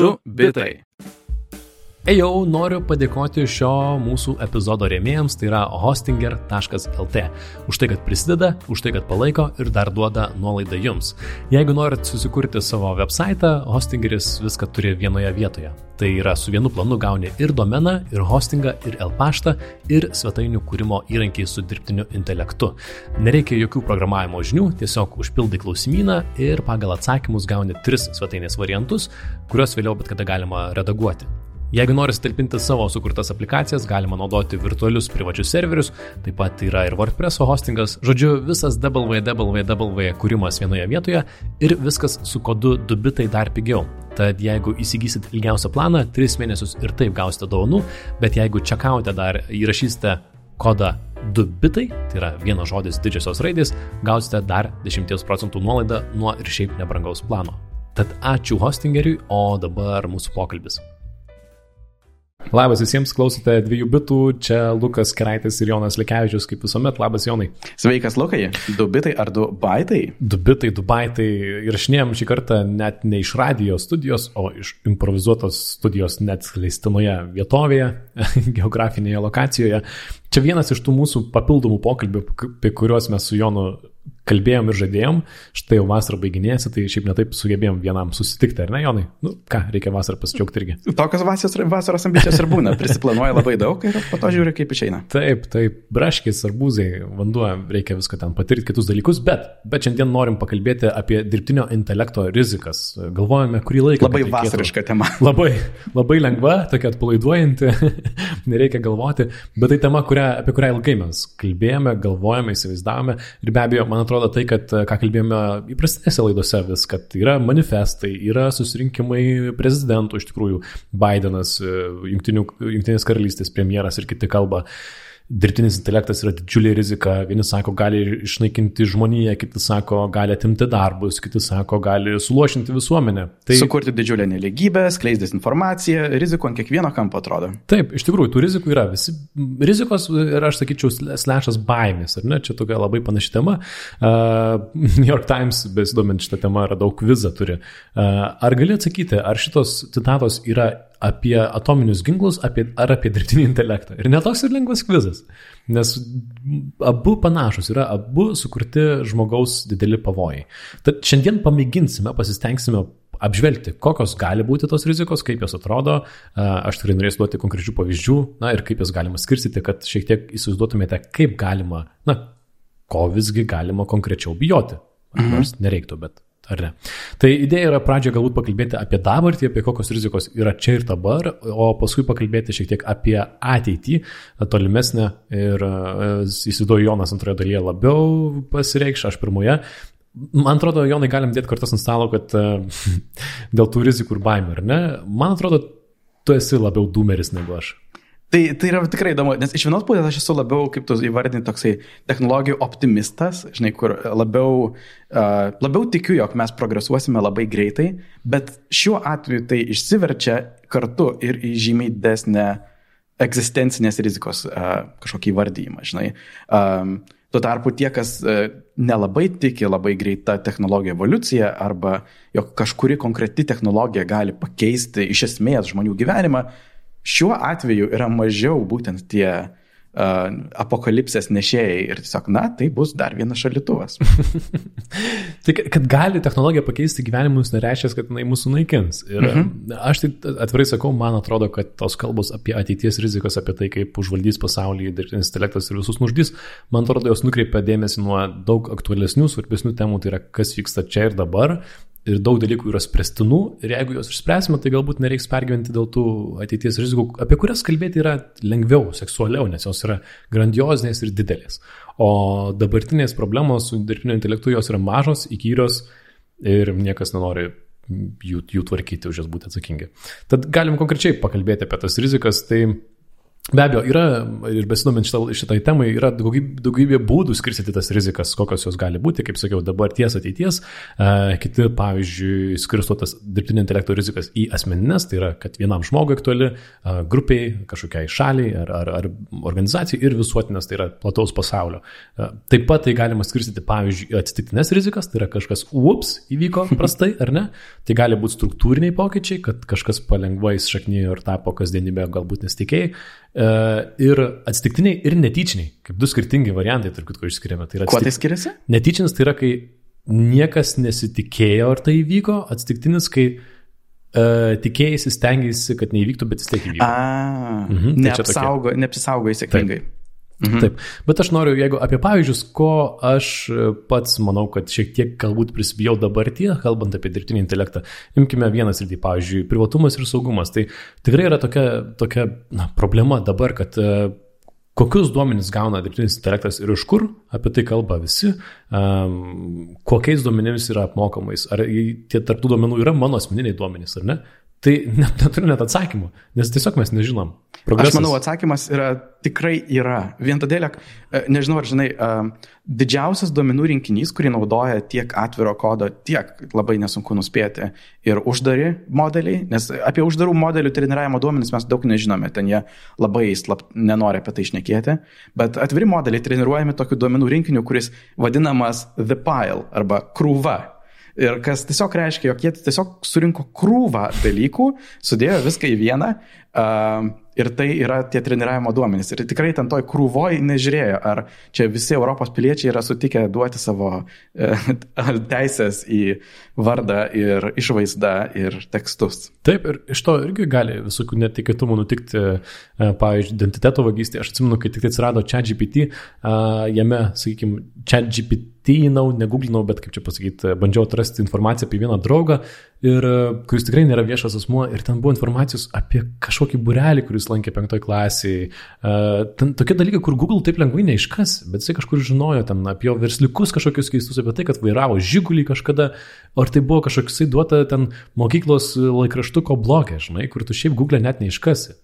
du bitai. Ejau, noriu padėkoti šio mūsų epizodo rėmėjams, tai yra hostinger.lt, už tai, kad prisideda, už tai, kad palaiko ir dar duoda nuolaidą jums. Jeigu norit susikurti savo website, hostingeris viską turi vienoje vietoje. Tai yra su vienu planu gauni ir domeną, ir hostingą, ir LPaštą, ir svetainių kūrimo įrankiai su dirbtiniu intelektu. Nereikia jokių programavimo žinių, tiesiog užpildai klausimyną ir pagal atsakymus gauni tris svetainės variantus, kuriuos vėliau bet kada galima redaguoti. Jeigu nori talpinti savo sukurtas aplikacijas, galima naudoti virtualius privačius serverius, taip pat yra ir WordPress hostingas, žodžiu, visas www kūrimas vienoje vietoje ir viskas su kodu 2 bitai dar pigiau. Tad jeigu įsigysit ilgiausią planą, 3 mėnesius ir taip gausite dovanų, bet jeigu čekaute dar įrašysite kodą 2 bitai, tai yra vienas žodis didžiosios raidės, gausite dar 10 procentų nuolaidą nuo ir šiaip nebrangaus plano. Tad ačiū hostingeriui, o dabar mūsų pokalbis. Labas visiems, klausote dviejų bitų, čia Lukas Keraitis ir Jonas Likevičius, kaip visuomet, labas Jonai. Sveikas Lukai, du bitai ar du baitai? Du bitai, du baitai ir šnėjom šį kartą net ne iš radio studijos, o iš improvizuotos studijos net leistinoje vietovėje, geografinėje lokacijoje. Čia vienas iš tų mūsų papildomų pokalbių, apie kuriuos mes su Jonu kalbėjom ir žadėjom, štai jau vasara baiginėsi, tai šiaip netaip sugebėjom vienam susitikti, ar ne, Jonai? Nu, ką, reikia vasarą pasidžiaugti irgi. Tokios vasaros, vasaros ambicijos ir būna, prisiplanuoja labai daug ir po to žiūri, kaip išeina. Taip, taip, braškis, arbūzai, vanduo, reikia viską ten patirti, kitus dalykus, bet, bet šiandien norim pakalbėti apie dirbtinio intelekto rizikas. Galvojame, kurį laiką. Labai vasariška tema. Labai, labai lengva, tokia atpalaiduojanti, nereikia galvoti, bet tai tema, kurią, apie kurią ilgai mes kalbėjome, galvojame, įsivaizdavome ir be abejo, man atrodo, atrodo tai, kad, ką kalbėjome įprastinėse laidose vis, kad yra manifestai, yra susirinkimai prezidentų, iš tikrųjų, Bidenas, Junktinės karalystės premjeras ir kiti kalba. Uh, dirbtinis intelektas yra didžiulė rizika. Vieni sako, gali išnaikinti žmoniją, kiti sako, gali atimti darbus, kiti sako, gali suluošinti visuomenę. Tai... Sukurti didžiulę neligybę, skleistis informaciją, rizikų ant kiekvieno kampo atrodo. Taip, iš tikrųjų, tų rizikų yra. Visi rizikos ir aš sakyčiau, slešas baimės, ar ne? Čia tokia labai panaši tema. Uh, New York Times, besidomint šitą temą, yra daug vizą turi. Uh, ar gali atsakyti, ar šitos citatos yra apie atominius ginklus apie, ar apie dirbtinį intelektą. Ir netoks ir lengvas kvizas, nes abu panašus yra, abu sukurti žmogaus dideli pavojai. Tad šiandien pamėginsime, pasistengsime apžvelgti, kokios gali būti tos rizikos, kaip jos atrodo. Aš tikrai norėsiu duoti konkrečių pavyzdžių, na ir kaip jas galima skirstyti, kad šiek tiek įsivaizduotumėte, kaip galima, na, ko visgi galima konkrečiau bijoti. Nors nereiktų, bet Ar ne? Tai idėja yra pradžioje galbūt pakalbėti apie dabartį, apie kokios rizikos yra čia ir dabar, o paskui pakalbėti šiek tiek apie ateitį, tolimesnę ir e, įsivaizduoju, Jonas antroje dalyje labiau pasireikš, aš pirmoje. Man atrodo, Jonai, galim dėti kartas ant stalo, kad e, dėl tų rizikų ir baimių, ar ne? Man atrodo, tu esi labiau dūmeris negu aš. Tai, tai yra tikrai įdomu, nes iš vienos pusės aš esu labiau, kaip tu įvardini, toksai technologijų optimistas, žinai, kur labiau, uh, labiau tikiu, jog mes progresuosime labai greitai, bet šiuo atveju tai išsiverčia kartu ir į žymiai desnę egzistencinės rizikos uh, kažkokį įvardyjimą, žinai. Um, Tuo tarpu tie, kas nelabai tiki labai greita technologijų evoliucija arba jog kažkuri konkreti technologija gali pakeisti iš esmės žmonių gyvenimą, šiuo atveju yra mažiau būtent tie uh, apokalipsės nešėjai ir tiesiog, na, tai bus dar vienas šalituvas. tai, kad gali technologija pakeisti gyvenimus, nereiškia, kad jinai mūsų naikins. Ir mhm. aš tai atvirai sakau, man atrodo, kad tos kalbos apie ateities rizikas, apie tai, kaip užvaldys pasaulį dirbtinis intelektas ir visus nužudys, man atrodo, jos nukreipia dėmesį nuo daug aktualesnių, svarbesnių temų, tai yra kas vyksta čia ir dabar, ir daug dalykų yra spręstinų ir jeigu juos išspręsime, tai galbūt nereiks pergyventi dėl tų ateities rizikų, apie kurias kalbėti yra lengviau, seksualiau, nes jos yra grandiozinės ir didelės. O dabartinės problemos su dirbtiniu intelektu jos yra mažos, įkyrios ir niekas nenori jų, jų tvarkyti, už jas būti atsakingi. Tad galim konkrečiai pakalbėti apie tas rizikas. Tai Be abejo, yra ir besidomint šitai, šitai temai, yra daugybė, daugybė būdų skirstyti tas rizikas, kokios jos gali būti, kaip sakiau, dabar ties ateities. E, kiti, pavyzdžiui, skirsto tas dirbtinio intelekto rizikas į asmeninės, tai yra, kad vienam žmogui aktuali, e, grupiai, kažkokiai šaliai ar, ar, ar organizacijai ir visuotinės, tai yra plataus pasaulio. E, taip pat tai galima skirstyti, pavyzdžiui, atsitiktinės rizikas, tai yra kažkas, ups, įvyko prastai ar ne. Tai gali būti struktūriniai pokyčiai, kad kažkas palengva įsišaknyjo ir tapo kasdienybė galbūt nesitikėjai. E, ir atsitiktiniai, ir netyčiniai, kaip du skirtingi variantai, tarp kitko išskiriame. Tai Kuo tai skiriasi? Netyčinis tai yra, kai niekas nesitikėjo, ar tai įvyko, atsitiktinis, kai uh, tikėjai, stengiasi, kad neįvyktų, bet vis tiek įvyko. A, mhm, tai neapsaugo, neapsisaugo sėkmingai. Taip. Mhm. Taip, bet aš noriu, jeigu apie pavyzdžius, ko aš pats manau, kad šiek tiek galbūt prisibijau dabartie, kalbant apie dirbtinį intelektą, imkime vienas ir tai, pavyzdžiui, privatumas ir saugumas. Tai tikrai yra tokia, tokia na, problema dabar, kad kokius duomenys gauna dirbtinis intelektas ir iš kur, apie tai kalba visi, um, kokiais duomenimis yra apmokamais, ar tie tarptų duomenų yra mano asmeniniai duomenys ar ne. Tai net, neturiu net atsakymų, nes tiesiog mes nežinom. Progresas. Aš manau, atsakymas yra tikrai yra. Vien todėl, e, nežinau, ar žinai, e, didžiausias duomenų rinkinys, kurį naudoja tiek atviro kodo, tiek labai nesunku nuspėti ir uždari modeliai, nes apie uždarų modelių treniravimo duomenys mes daug nežinome, ten jie labai slap, nenori apie tai išnekėti, bet atviri modeliai treniruojami tokiu duomenų rinkiniu, kuris vadinamas the pile arba krūva Ir kas tiesiog reiškia, jog jie tiesiog surinko krūvą dalykų, sudėjo viską į vieną uh, ir tai yra tie treniravimo duomenys. Ir tikrai ten toj krūvoj nežiūrėjo, ar čia visi Europos piliečiai yra sutikę duoti savo uh, teisės į vardą ir išvaizdą ir tekstus. Taip, ir iš to irgi gali visokių netikėtumų nutikti, uh, pavyzdžiui, identiteto vagystė. Aš atsimenu, kai tik tai atsirado ChatGPT, jame, sakykime, ChatGPT tyinau, neguglinau, bet kaip čia pasakyti, bandžiau atrasti informaciją apie vieną draugą, ir, kuris tikrai nėra viešas asmuo, ir ten buvo informacijos apie kažkokį burelį, kuris lankė penktoj klasiai. Uh, ten tokie dalykai, kur Google taip lengvai neiškas, bet jisai kažkur žinojo ten apie jo versliukus kažkokius keistus, apie tai, kad vairavo žygulį kažkada, ar tai buvo kažkoks duota ten mokyklos laikraštuko blokė, žinai, kur tu šiaip Google net neiškasi.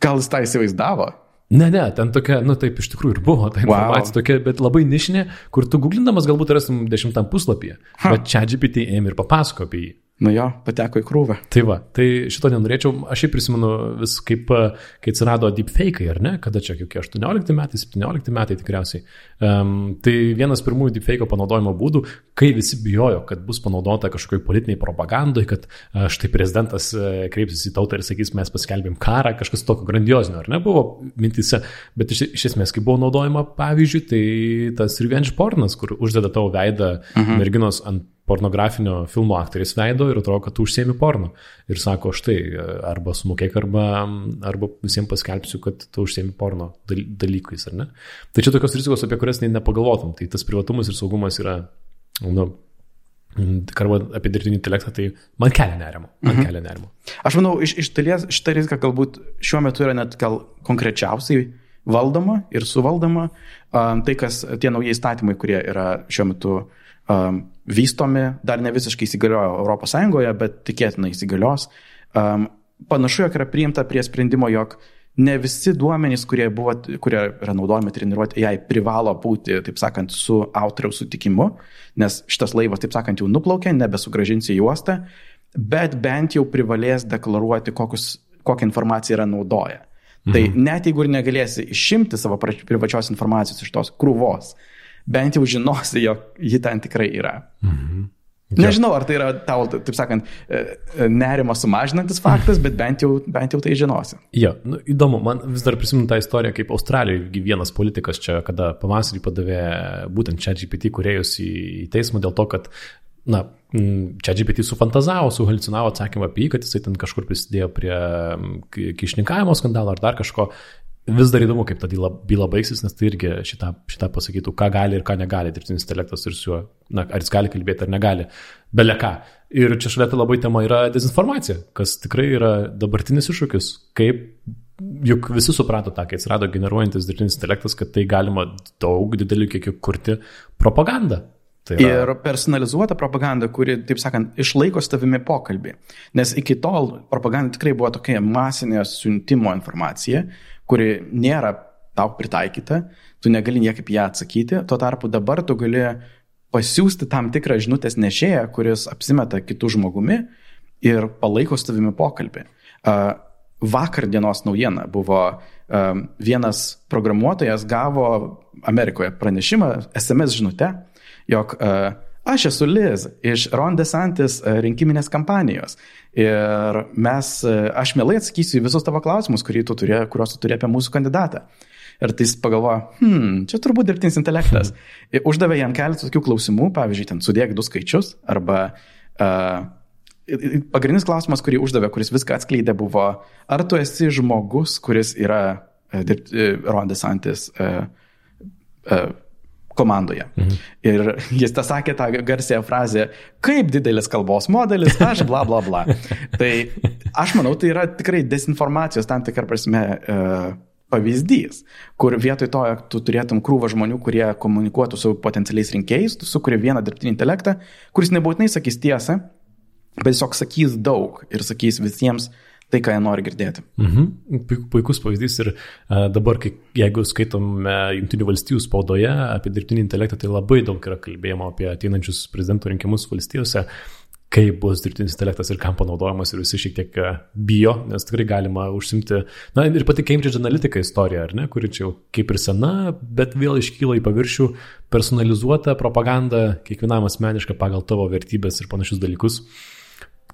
Gal jis tą įsivaizdavo? Ne, ne, ten tokia, nu taip iš tikrųjų ir buvo ta informacija wow. tokia, bet labai nišinė, kur tu googlindamas galbūt rasim dešimtam puslapyje. Bet čia GPT ėmė ir papasako apie jį. Nu jo, pateko į krūvą. Tai va, tai šito nenorėčiau, aš šiaip prisimenu vis kaip, kai atsirado deepfake, ar ne, kada čia kokie 18 metai, 17 metai tikriausiai. Um, tai vienas pirmųjų deepfake panaudojimo būdų, kai visi bijojo, kad bus panaudota kažkokiai politiniai propagandai, kad uh, štai prezidentas uh, kreipsis į tautą ir sakys, mes paskelbėm karą, kažkas tokio grandiozinio, ar ne, buvo mintise, bet iš, iš esmės, kai buvo naudojama, pavyzdžiui, tai tas revenge pornas, kur uždeda tavo veidą uh mhm. -huh. merginos ant pornografinio filmo aktorės veido ir atrodo, kad tu užsiemi porno. Ir sako, štai, arba sumokėk, arba, arba visiems paskelbsiu, kad tu užsiemi porno dalykais, ar ne? Tai čia tokios rizikos, apie kurias nepagalvotum. Tai tas privatumas ir saugumas yra, nu, kalbant apie dirbtinį intelektą, tai man kelia nerimo. Man mhm. kelia nerimo. Aš manau, iš, iš dalies šitą riziką galbūt šiuo metu yra net gal konkrečiausiai valdoma ir suvaldoma. Um, tai, kas tie nauji įstatymai, kurie yra šiuo metu uh, um, vystomi, dar ne visiškai įsigaliojo ES, bet tikėtina įsigalios. Um, panašu, jog yra priimta prie sprendimo, jog ne visi duomenys, kurie, buvo, kurie yra naudojami treniruoti, jai privalo būti, taip sakant, su autoriaus sutikimu, nes šitas laivas, taip sakant, jau nuplaukė, nebesugražinsi į uostą, bet bent jau privalės deklaruoti, kokius, kokią informaciją yra naudoja. Tai mhm. Tai net jeigu ir negalėsi išimti savo privačios informacijos iš tos krūvos, bent jau žinosi, jog ji ten tikrai yra. Mhm. Ja. Nežinau, ar tai yra tau, taip sakant, e, e, nerimo sumažinantis faktas, bet bent jau, bent jau tai žinosi. Jo, nu, įdomu, man vis dar prisimenu tą istoriją, kaip Australijoje vienas politikas čia, kada pavasarį padavė būtent čia GPT kuriejus į, į teismą dėl to, kad na, čia GPT sufantazavo, suhalucinavo atsakymą apie jį, kad jisai ten kažkur prisidėjo prie kišnikavimo skandalo ar dar kažko vis dar įdomu, kaip ta byla baigsis, nes tai irgi šitą, šitą pasakytų, ką gali ir ką negali dirbtinis intelektas ir su juo, na, ar jis gali kalbėti ar negali, belia ką. Ir čia šalia tai labai tema yra dezinformacija, kas tikrai yra dabartinis iššūkis, kaip juk visi suprato tą, kai atsirado generuojantis dirbtinis intelektas, kad tai galima daug didelių kiekių kurti propagandą. Tai yra... Ir personalizuota propaganda, kuri, taip sakant, išlaiko stavimi pokalbį. Nes iki tol propaganda tikrai buvo tokia masinė siuntimo informacija, kuri nėra tau pritaikyta, tu negali niekaip ją atsakyti, tuo tarpu dabar tu gali pasiūsti tam tikrą žinutės nešėją, kuris apsimeta kitų žmogumi ir palaiko su tavimi pokalbį. Vakar dienos naujiena buvo vienas programuotojas gavo Amerikoje pranešimą, SMS žinutę, jog aš esu Liz iš Ron DeSantis rinkiminės kampanijos ir mes, aš mielai atsakysiu į visus tavo klausimus, tu turė, kuriuos tu turi apie mūsų kandidatą. Ir tai jis pagalvoja, hmm, čia turbūt dirbtinis intelektas. Ir uždavė jam keletą tokių klausimų, pavyzdžiui, ten sudėk du skaičius, arba uh, pagrindinis klausimas, kurį uždavė, kuris viską atskleidė, buvo, ar tu esi žmogus, kuris yra uh, dirbt, uh, Ron DeSantis uh, uh, komandoje. Mhm. Ir jis tą sakė tą garsiąją frazę, kaip didelis kalbos modelis, aš bla bla bla. tai aš manau, tai yra tikrai dezinformacijos tam tikrą prasme. Uh, pavyzdys, kur vietoj to, jog tu turėtum krūvą žmonių, kurie komunikuotų su potencialiais rinkėjais, tu sukuri vieną dirbtinį intelektą, kuris nebūtinai sakys tiesą, bet tiesiog sakys daug ir sakys visiems tai, ką jie nori girdėti. Mhm. Puikus pavyzdys ir uh, dabar, kai, jeigu skaitome Junktinių valstybių spaudoje apie dirbtinį intelektą, tai labai daug yra kalbėjimo apie ateinančius prezidento rinkimus valstijose. Uh, kaip bus dirbtinis intelektas ir kam panaudojamas ir visi šiek tiek e, bijo, nes tikrai galima užsimti, na ir pati Cambridge Analytica istorija, ar ne, kuri čia jau kaip ir sena, bet vėl iškyla į paviršių personalizuota propaganda, kiekvienam asmeniška pagal tavo vertybės ir panašius dalykus.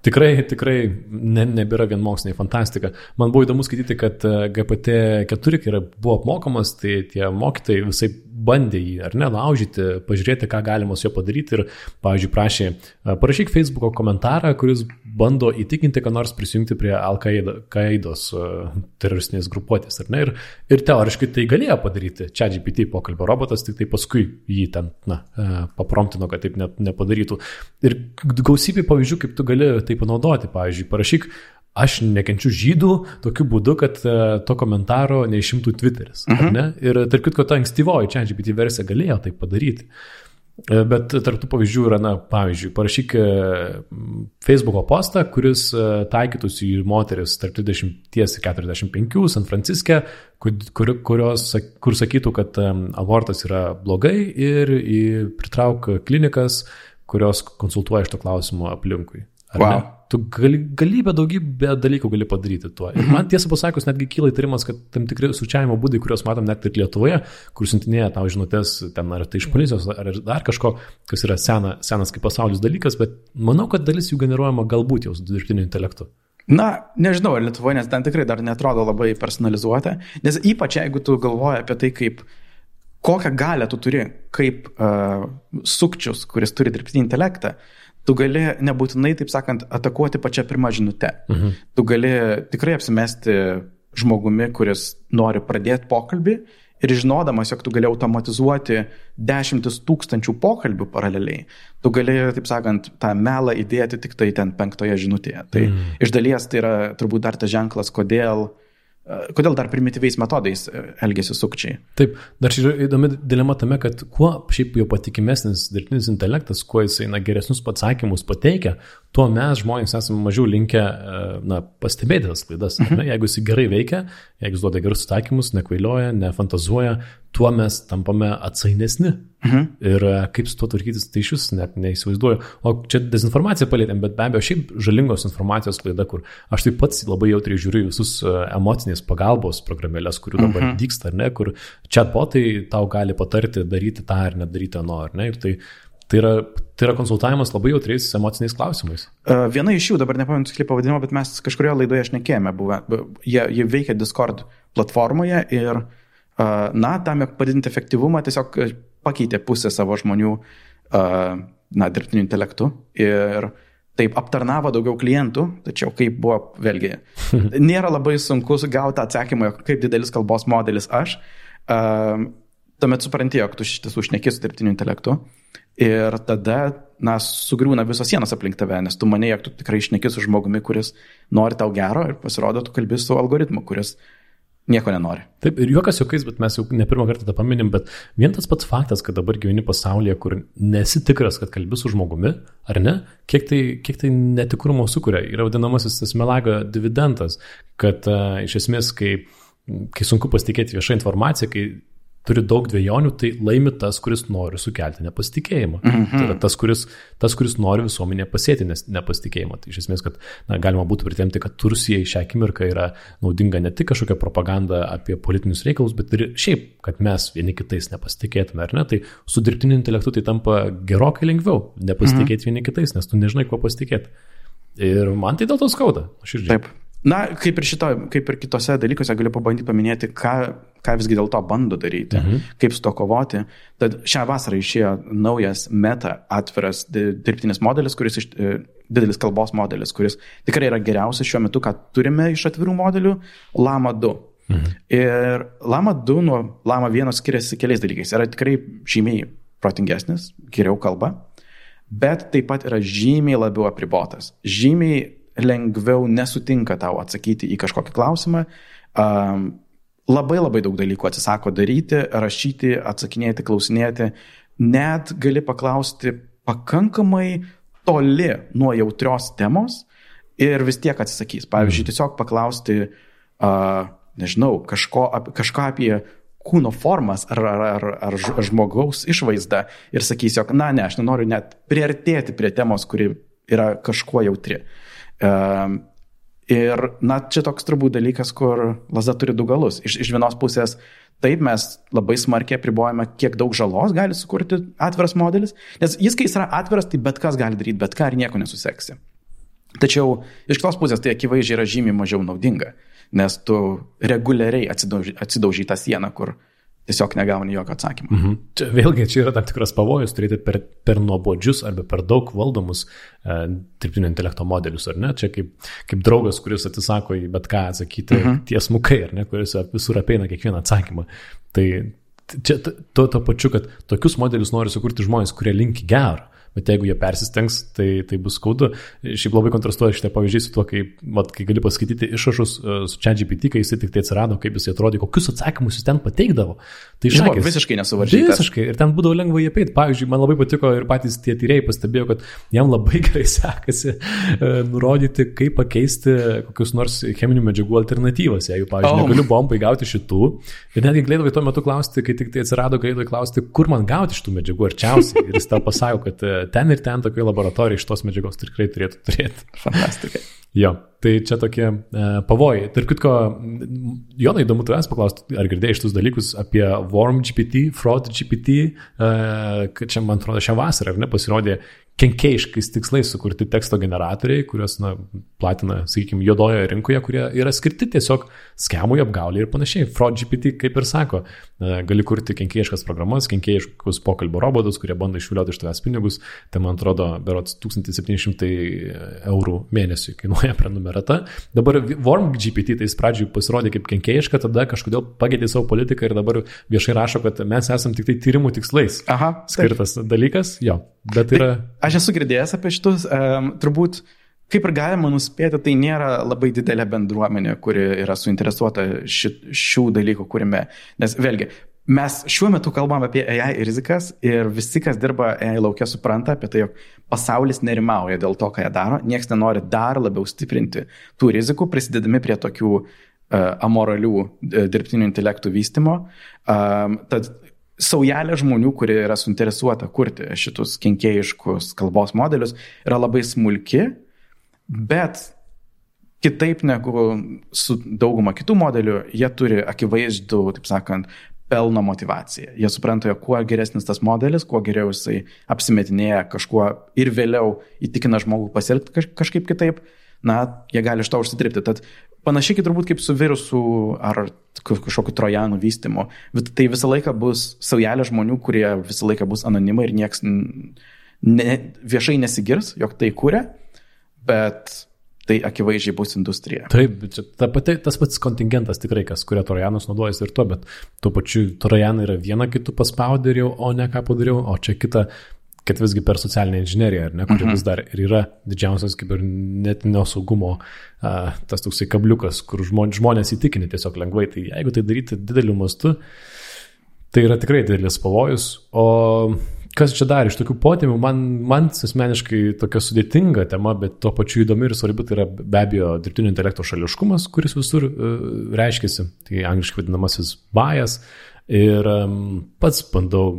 Tikrai, tikrai ne, nebėra vien mokslinė fantastika. Man buvo įdomu skaityti, kad e, GPT-4, kai yra, buvo apmokamas, tai tie mokytojai visai bandė jį, ar ne, laužyti, pažiūrėti, ką galima su juo padaryti ir, pavyzdžiui, prašė, e, parašyk Facebook'o komentarą, kuris bando įtikinti, kad nors prisijungti prie Al-Qaidos e, teroristinės grupuotės, ar ne, ir, ir teoriškai tai galėjo padaryti. Čia GPT pokalbio robotas, tik tai paskui jį ten, na, papromtino, kad taip net nepadarytų. Ir gausybė pavyzdžių, kaip tu gali tai panaudoti. Pavyzdžiui, parašyk, aš nekenčiu žydų tokiu būdu, kad e, to komentaro neišimtų Twitteris. Uh -huh. ne? Ir tarp kitko, ta ankstyvoji čia GPT versija galėjo tai padaryti. E, bet tarptų pavyzdžių yra, na, pavyzdžiui, parašyk e, Facebook'o postą, kuris taikytųsi į moteris tarp 30 ir 45 San Franciske, kur, kurios, kur sakytų, kad abortas yra blogai ir pritrauk klinikas, kurios konsultuoja iš to klausimo aplinkui. Wow. Ne? Tu gali, galybę daugybę dalykų gali padaryti tuo. Ir man tiesą pasakius, netgi kyla įtarimas, kad tam tikri sučiavimo būdai, kuriuos matom net ir Lietuvoje, kur siuntinėja tau žinutės, ten ar tai iš policijos, ar dar kažko, kas yra sena, senas kaip pasaulis dalykas, bet manau, kad dalis jų generuojama galbūt jau su dirbtiniu intelektu. Na, nežinau, ar Lietuvoje, nes ten tikrai dar netrodo labai personalizuota, nes ypač jeigu tu galvoji apie tai, kaip kokią galę tu turi kaip uh, sukčius, kuris turi dirbtinį intelektą, uh, tu gali nebūtinai, taip sakant, atakuoti pačią pirmą žinutę. Mhm. Tu gali tikrai apsimesti žmogumi, kuris nori pradėti pokalbį ir žinodamas, jog tu gali automatizuoti dešimtis tūkstančių pokalbių paraleliai, tu gali, taip sakant, tą melą įdėti tik tai ten penktoje žinutėje. Tai mm. iš dalies tai yra turbūt dar tas ženklas, kodėl uh, Kodėl dar primityviais metodais e, elgesi sukčiai? Taip, dar čia įdomi dilema tame, kad kuo šiaip jau patikimesnis dirbtinis intelektas, kuo jisai na, geresnius atsakymus pateikia, tuo mes žmonės esame mažiau linkę e, na, pastebėti tas klaidas. Mhm. Ne? Jeigu jisai gerai veikia, jeigu jis duoda gerus atsakymus, nekvailioja, nefantazuoja, tuo mes tampame atsainesni. Mhm. Ir e, kaip su tuo tvarkytis, tai iš vis net neįsivaizduoju. O čia dezinformaciją palėtėm, bet be abejo, šiaip žalingos informacijos klaida, kur aš taip pat labai jautriai žiūriu visus e, emocinės pagalbos programėlės, kurių dabar mhm. dyksta, ar ne, kur chatbotai tau gali patarti daryti tą ar nedaryti ano, ar ne. Ir tai, tai yra Tai yra konsultavimas labai jautriais emociniais klausimais. Uh, viena iš jų, dabar nepamenu tiksliai pavadinimo, bet mes kažkurioje laidoje šnekėjome, buvę. Jie, jie veikia Discord platformoje ir na, tam, padidinti efektyvumą, tiesiog pakeitė pusę savo žmonių, na, dirbtiniu intelektu ir taip aptarnavo daugiau klientų, tačiau kaip buvo, vėlgi, nėra labai sunku gauti atsakymą, kaip didelis kalbos modelis aš, tuomet supranti, jog tu iš tiesų šneki su dirbtiniu intelektu ir tada, na, sugriūna visos sienos aplink tave, nes tu manai, jog tu tikrai šneki su žmogumi, kuris nori tau gero ir pasirodo, tu kalbi su algoritmu, kuris nieko nenori. Taip, ir juokas juokais, bet mes jau ne pirmą kartą tą paminim, bet vien tas pats faktas, kad dabar gyveni pasaulyje, kur nesi tikras, kad kalbi su žmogumi, ar ne, kiek tai, kiek tai netikrumo sukuria, yra vadinamasis tas melago dividendas, kad uh, iš esmės, kai kai sunku pasitikėti viešą informaciją, kai turi daug dviejonių, tai laimi tas, kuris nori sukelti nepasitikėjimą. Mm -hmm. Tai yra tas kuris, tas, kuris nori visuomenė pasėti nepasitikėjimą. Tai iš esmės, kad na, galima būtų pritemti, kad Rusijai šią akimirką yra naudinga ne tik kažkokia propaganda apie politinius reikalus, bet ir šiaip, kad mes vieni kitais nepasitikėtume, ar ne? Tai su dirbtiniu intelektu tai tampa gerokai lengviau nepasitikėti mm -hmm. vieni kitais, nes tu nežinai, kuo pasitikėti. Ir man tai dėl to skauda. Taip. Na, kaip ir, šito, kaip ir kitose dalykuose galiu pabandyti paminėti, ką, ką visgi dėl to bando daryti, mhm. kaip su to kovoti. Tad šią vasarą išėjo naujas meta atviras dirbtinis modelis, kuris iš, e, didelis kalbos modelis, kuris tikrai yra geriausias šiuo metu, ką turime iš atvirų modelių - Lama 2. Mhm. Ir Lama 2 nuo Lama 1 skiriasi keliais dalykais. Yra tikrai žymiai protingesnis, geriau kalba, bet taip pat yra žymiai labiau apribotas. Žymiai lengviau nesutinka tau atsakyti į kažkokį klausimą. Um, labai labai daug dalykų atsisako daryti, rašyti, atsakinėti, klausinėti. Net gali paklausti pakankamai toli nuo jautrios temos ir vis tiek atsisakys. Pavyzdžiui, mhm. tiesiog paklausti, uh, nežinau, kažko, kažką apie kūno formas ar, ar, ar, ar žmogaus išvaizdą ir sakys, jog, na, ne, aš nenoriu net priartėti prie temos, kuri yra kažkuo jautri. Uh, Ir, na, čia toks turbūt dalykas, kur laza turi du galus. Iš, iš vienos pusės, taip mes labai smarkiai apribojame, kiek daug žalos gali sukurti atviras modelis, nes jis, kai jis yra atviras, tai bet kas gali daryti, bet ką ir nieko nesuseksi. Tačiau iš kitos pusės tai akivaizdžiai yra žymiai mažiau naudinga, nes tu reguliariai atsidauži, atsidauži tą sieną, kur tiesiog negauni jokio atsakymo. Mhm. Čia, vėlgi, čia yra tam tikras pavojus turėti per, per nuobodžius arba per daug valdomus e, dirbtinio intelekto modelius, ar ne? Čia kaip, kaip draugas, kuris atsisako į bet ką atsakyti mhm. tiesmukai, ar ne, kuris visur apeina kiekvieną atsakymą. Tai čia to, to pačiu, kad tokius modelius nori sukurti žmonės, kurie linki gerą bet jeigu jie persistengs, tai, tai bus skaudu. Šiaip labai kontrastuoja šitie pavyzdžiai su tuo, kai, mat, kai gali paskaityti išrašus uh, su ChatGPT, kai jis tik tai atsirado, kaip jis atrodė, kokius atsakymus jis ten pateikdavo. Tai šakės, visiškai nesuvaržytas. Visiškai. Ir ten būdavo lengva jį apeiti. Pavyzdžiui, man labai patiko ir patys tie tyrėjai pastebėjo, kad jam labai gerai sekasi uh, nurodyti, kaip pakeisti kokius nors cheminių medžiagų alternatyvas. Jeigu, pavyzdžiui, oh. negaliu bombai gauti šitų. Ir netgi galėdavai tuo metu klausti, kai tik tai atsirado, galėdavai klausti, kur man gauti šitų medžiagų arčiausiai. Ir jis tau pasako, kad e, ten ir ten tokioje laboratorijoje iš tos medžiagos tikrai turėtų turėti. Fantastika. Jo, tai čia tokie e, pavojai. Tark kitko, Jonai, įdomu tavęs paklausti, ar girdėjai šitus dalykus apie Worm GPT, Fraud GPT, e, kad čia, man atrodo, šią vasarą, ar ne, pasirodė kenkėjiškais tikslais sukurti teksto generatoriai, kuriuos na, platina, sakykime, juodojoje rinkoje, kurie yra skirti tiesiog skemui, apgauliai ir panašiai. Fraud GPT, kaip ir sako, gali kurti kenkėjiškas programas, kenkėjiškus pokalbio robotus, kurie bando išvilioti iš tavęs pinigus. Tai man atrodo, berots 1700 eurų mėnesiui kainuoja prenumerata. Dabar Worm GPT tai pradžiui pasirodė kaip kenkėjiška, tada kažkodėl pakeitė savo politiką ir dabar viešai rašo, kad mes esam tik tai tyrimų tikslais Aha, skirtas taip. dalykas. Jo, bet yra. Tai Aš esu girdėjęs apie šitus, um, turbūt kaip ir galima nuspėti, tai nėra labai didelė bendruomenė, kuri yra suinteresuota ši, šių dalykų kūrime. Nes vėlgi, mes šiuo metu kalbam apie AI rizikas ir visi, kas dirba AI laukia, supranta apie tai, jog pasaulis nerimauja dėl to, ką jie daro, niekas nenori dar labiau stiprinti tų rizikų, prisidedami prie tokių uh, amoralių uh, dirbtinių intelektų vystimo. Um, tad saujelė žmonių, kurie yra suinteresuota kurti šitus kenkėjiškus kalbos modelius, yra labai smulki, bet kitaip negu su dauguma kitų modelių, jie turi akivaizdų, taip sakant, pelno motivaciją. Jie supranta, jog kuo geresnis tas modelis, kuo geriau jisai apsimetinėja kažkuo ir vėliau įtikina žmogų pasielgti kažkaip kitaip, na, jie gali iš to užsidirbti. Tad panašiai turbūt kaip su virusu ar kažkokiu trojanų vystimu. Tai visą laiką bus saujelė žmonių, kurie visą laiką bus anonimai ir nieks ne, viešai nesigirs, jog tai kūrė, bet tai akivaizdžiai bus industrija. Taip, čia ta pati, tas pats kontingentas tikrai, kas kuria trojanus naudojasi ir to, bet tuo pačiu trojanai yra viena kitų paspauderiau, o ne ką padariau, o čia kita kad visgi per socialinę inžineriją, ne, kuri mhm. vis dar ir yra didžiausias kibernetinio saugumo a, tas toksai kabliukas, kur žmonės įtikinti tiesiog lengvai. Tai jeigu tai daryti dideliu mastu, tai yra tikrai didelis pavojus. O kas čia dar iš tokių potėmių, man, man asmeniškai tokia sudėtinga tema, bet tuo pačiu įdomi ir svarbi, tai yra be abejo dirbtinio intelekto šališkumas, kuris visur uh, reiškiasi, tai angliškai vadinamasis bias. Ir um, pats bandau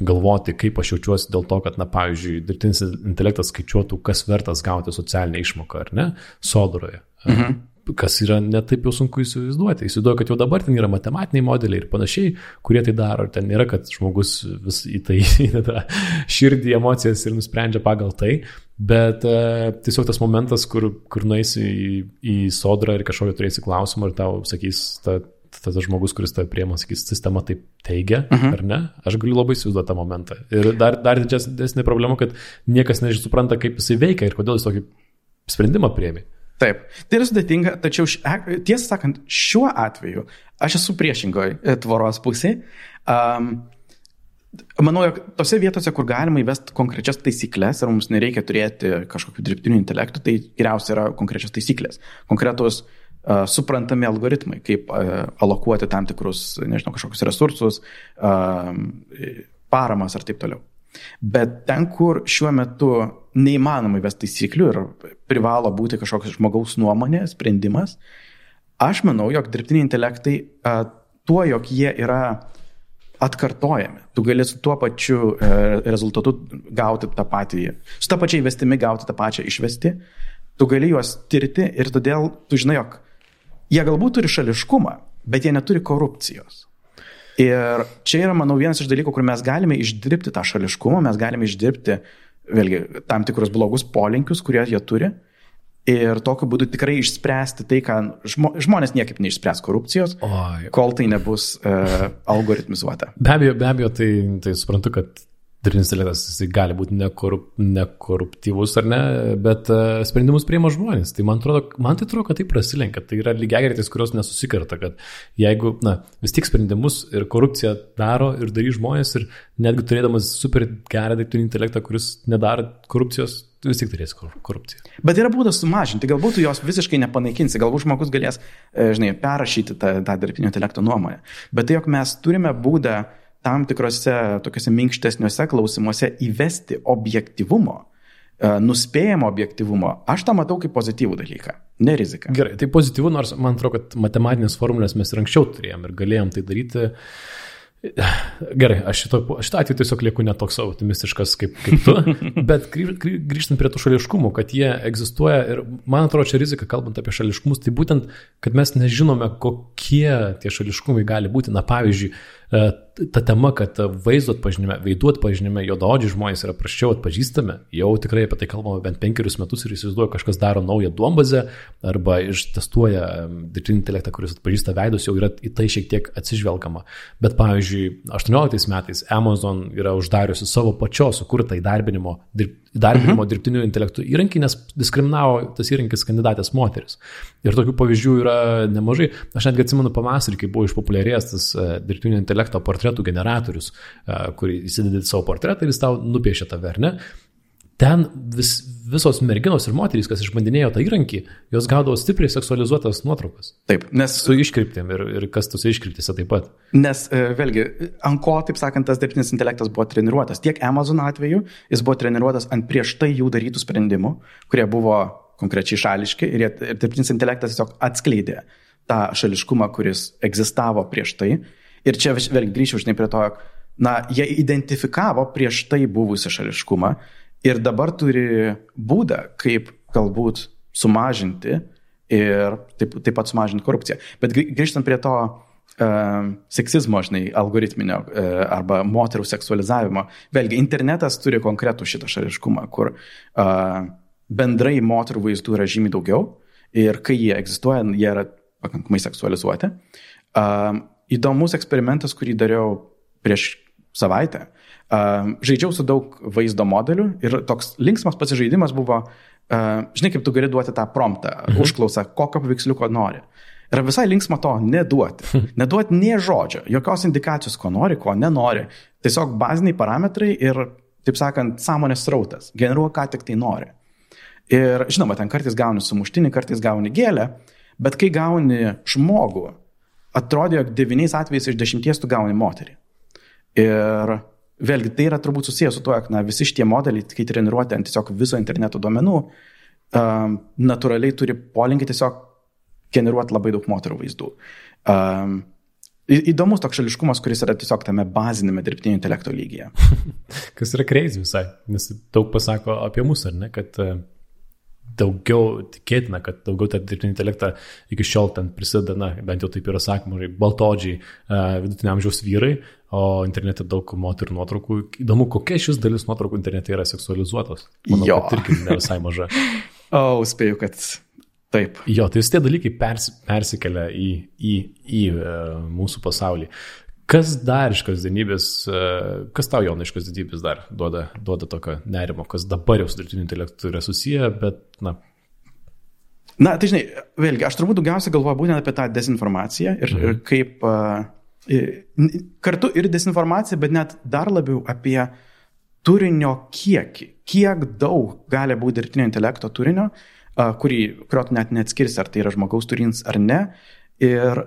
galvoti, kaip aš jaučiuosi dėl to, kad, na, pavyzdžiui, dirbtinis intelektas skaičiuotų, kas vertas gauti socialinę išmoką, ar ne, sodroje. Mhm kas yra netaip jau sunku įsivaizduoti. Įsivaizduoju, kad jau dabar ten yra matematiniai modeliai ir panašiai, kurie tai daro. Ten nėra, kad žmogus vis į tai įdeda širdį, emocijas ir nusprendžia pagal tai. Bet e, tiesiog tas momentas, kur, kur nueisi į, į sodrą ir kažkokio turėsi klausimą ir tau sakys, ta, tas žmogus, kuris tave priema, sakys, sistema taip teigia, uh mhm. -huh. ar ne? Aš galiu labai įsivaizduoti tą momentą. Ir dar, dar didesnė problema, kad niekas nesupranta, kaip jisai veikia ir kodėl jis tokį sprendimą priemi. Taip, tai yra sudėtinga, tačiau tiesą sakant, šiuo atveju aš esu priešingoje tvoros pusėje. Um, Manau, jog tose vietose, kur galima įvesti konkrečias taisyklės ir mums nereikia turėti kažkokių dirbtinių intelektų, tai geriausia yra konkrečios taisyklės, konkretus uh, suprantami algoritmai, kaip uh, alokuoti tam tikrus, nežinau, kažkokius resursus, uh, paramas ar taip toliau. Bet ten, kur šiuo metu neįmanoma įvesti taisyklių ir privalo būti kažkoks žmogaus nuomonė, sprendimas, aš manau, jog dirbtiniai intelektai tuo, jog jie yra atkartojami. Tu gali su tuo pačiu e, rezultatu gauti tą patį, su tą pačią įvestimi gauti tą pačią išvesti, tu gali juos tirti ir todėl tu žinai, jog jie galbūt turi šališkumą, bet jie neturi korupcijos. Ir čia yra, manau, vienas iš dalykų, kur mes galime išdirbti tą šališkumą, mes galime išdirbti, vėlgi, tam tikrus blogus polinkius, kurie jie turi. Ir tokiu būdu tikrai išspręsti tai, ką žmo, žmonės niekaip neišspręs korupcijos, Oi. kol tai nebus uh, algoritmizuota. Be abejo, be abejo, tai, tai suprantu, kad dirbtinis intelektas jisai gali būti nekorup, nekoruptyvus ar ne, bet uh, sprendimus priima žmonės. Tai man atrodo, man tai atrodo, kad tai prasilenkia. Tai yra lygiagretis, kurios nesusikarta, kad jeigu, na, vis tik sprendimus ir korupciją daro ir darys žmonės ir netgi turėdamas super gerą dirbtinį intelektą, kuris nedaro korupcijos, tu vis tik turėsi korupciją. Bet yra būdas sumažinti, galbūt jos visiškai nepanaikinsi, galbūt žmogus galės, e, žinai, perrašyti tą, tą dirbtinio intelekto nuomonę. Bet tai, jog mes turime būdą tam tikrose tokiuose minkštesniuose klausimuose įvesti objektivumo, e, nuspėjamo objektivumo, aš tą matau kaip pozityvų dalyką, ne riziką. Gerai, tai pozityvų, nors man atrodo, kad matematinės formulės mes ir anksčiau turėjom ir galėjom tai daryti. Gerai, aš šito, šito atveju tiesiog lieku netoks optimistiškas kaip, kaip tu, bet grįžtant prie tų šališkumų, kad jie egzistuoja ir man atrodo čia rizika, kalbant apie šališkumus, tai būtent, kad mes nežinome, kokie tie šališkumai gali būti. Na, pavyzdžiui, ta tema, kad vaizdo atpažinime, veidų atpažinime juododžiai žmonės yra praščiau atpažįstami, jau tikrai apie tai kalbame bent penkerius metus ir įsivaizduoju, kažkas daro naują duombazę arba ištestuoja dirbtinį intelektą, kuris atpažįsta veidus, jau yra į tai šiek tiek atsižvelgama. Bet pavyzdžiui, 18 metais Amazon yra uždariusi savo pačios sukurtą įdarbinimo, įdarbinimo mhm. dirbtinių intelektų įrankį, nes diskriminavo tas įrankis kandidatės moteris. Ir tokių pavyzdžių yra nemažai. Aš netgi atsimenu pavasarį, kai buvo išpopuliarėjęs tas e, dirbtinio intelekto portretų generatorius, kurį įsidedi savo portretą ir jis tau nupiešia tave, ar ne? Ten vis, visos merginos ir moterys, kas išbandinėjo tą įrankį, jos gaudavo stipriai seksualizuotas nuotraukas. Taip, nes. Su iškryptėm ir, ir kas tose iškryptėse taip pat. Nes, e, vėlgi, ant ko, taip sakant, tas dirbtinis intelektas buvo treniruotas. Tiek Amazon atveju jis buvo treniruotas ant prieš tai jų darytų sprendimų, kurie buvo konkrečiai šališki ir, jie, ir dirbtinis intelektas tiesiog atskleidė tą šališkumą, kuris egzistavo prieš tai Ir čia vėl grįžčiau, žinai, prie to, na, jie identifikavo prieš tai buvusią šališkumą ir dabar turi būdą, kaip galbūt sumažinti ir taip, taip pat sumažinti korupciją. Bet grįžtant prie to uh, seksizmo, žinai, algoritminio uh, arba moterų seksualizavimo, vėlgi internetas turi konkretų šitą šališkumą, kur uh, bendrai moterų vaizdų yra žymiai daugiau ir kai jie egzistuoja, jie yra pakankamai seksualizuoti. Uh, įdomus eksperimentas, kurį dariau prieš savaitę. Uh, žaidžiau su daug vaizdo modelių ir toks linksmas pasižaidimas buvo, uh, žinai, kaip tu gali duoti tą promptą, mhm. užklausą, kokio paveiksliuko nori. Yra visai linksma to neduoti. Neduoti nie žodžio, jokios indikacijos, ko nori, ko nenori. Tiesiog baziniai parametrai ir, taip sakant, sąmonės srautas. Generuoja, ką tik tai nori. Ir žinoma, ten kartais gauni sumuštinį, kartais gauni gėlę, bet kai gauni žmogų, atrodė, jog devyniais atvejais iš dešimties tu gauni moterį. Ir vėlgi tai yra turbūt susijęs su tuo, kad na, visi šitie modeliai, kai treniruoti ant tiesiog viso interneto duomenų, um, natūraliai turi polinkį tiesiog generuoti labai daug moterų vaizdų. Um, Įdomus toks šališkumas, kuris yra tiesiog tame bazinėme dirbtinio intelekto lygyje. Kas yra crazy visai, nes daug pasako apie mus, ar ne, kad e, daugiau tikėtina, kad daugiau tą dirbtinį intelektą iki šiol ten prisideda, na, bent jau taip yra sakoma, baltodžiai, e, vidutinio amžiaus vyrai, o internete daug moterų nuotraukų. Įdomu, kokia šis dalis nuotraukų internete yra seksualizuotos. Manau, jo. Tai irgi ne visai maža. o, spėju, kad Taip. Jo, tai tie dalykai pers, persikelia į, į, į e, mūsų pasaulį. Kas dar iš kasdienybės, e, kas tau jauna iš kasdienybės dar duoda, duoda tokio nerimo, kas dabar jau su dirbtiniu intelektu yra susiję, bet, na. Na, tai žinai, vėlgi, aš turbūt daugiausia galvoju būtent apie tą dezinformaciją ir, mhm. ir kaip uh, kartu ir dezinformacija, bet net dar labiau apie turinio kiekį. Kiek daug gali būti dirbtinio intelekto turinio, uh, kurį, kurio tu net neatskirsi, ar tai yra žmogaus turinys ar ne. Ir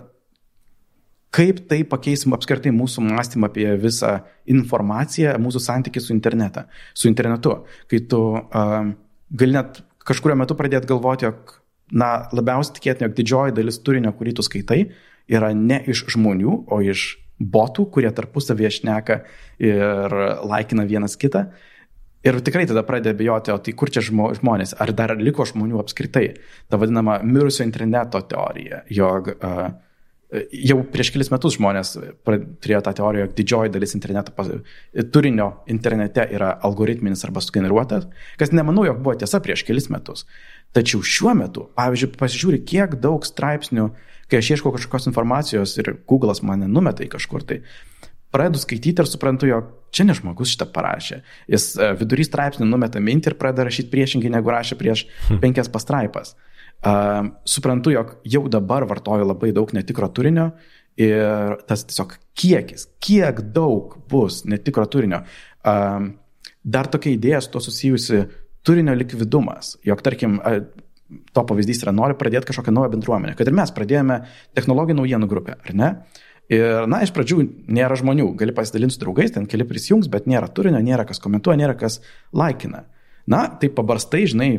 kaip tai pakeis apskritai mūsų mąstymą apie visą informaciją, mūsų santykį su, interneta, su internetu. Kai tu uh, gali net kažkurio metu pradėti galvoti, jog, na, labiausiai tikėtina, jog didžioji dalis turinio, kurį tu skaitai, yra ne iš žmonių, o iš botų, kurie tarpusavėje šneka ir laikina vienas kitą. Ir tikrai tada pradeda bijoti, o tai kur čia žmonės, ar dar liko žmonių apskritai. Ta vadinama mirusio interneto teorija, jog uh, jau prieš kelis metus žmonės turėjo tą teoriją, jog didžioji dalis interneto turinio internete yra algoritminis arba sugeneruotas, kas nemanau, jog buvo tiesa prieš kelis metus. Tačiau šiuo metu, pavyzdžiui, pasižiūri, kiek daug straipsnių, kai aš ieškau kažkokios informacijos ir Google'as mane numeta į kažkur tai, pradedu skaityti ir suprantu, jog čia ne žmogus šitą parašė. Jis e, vidury straipsnių numeta mintį ir pradeda rašyti priešingai, negu rašė prieš hm. penkias pastraipas. Uh, suprantu, jog jau dabar vartoju labai daug netikro turinio ir tas tiesiog kiekis, kiek daug bus netikro turinio. Uh, dar tokia idėja su to susijusi turinio likvidumas, jog tarkim, uh, to pavyzdys yra, nori pradėti kažkokią naują bendruomenę, kad ir mes pradėjome technologijų naujienų grupę, ar ne? Ir, na, iš pradžių nėra žmonių, gali pasidalinti su draugais, ten keli prisijungs, bet nėra turinio, nėra kas komentuoja, nėra kas laikina. Na, tai pabarstai, žinai,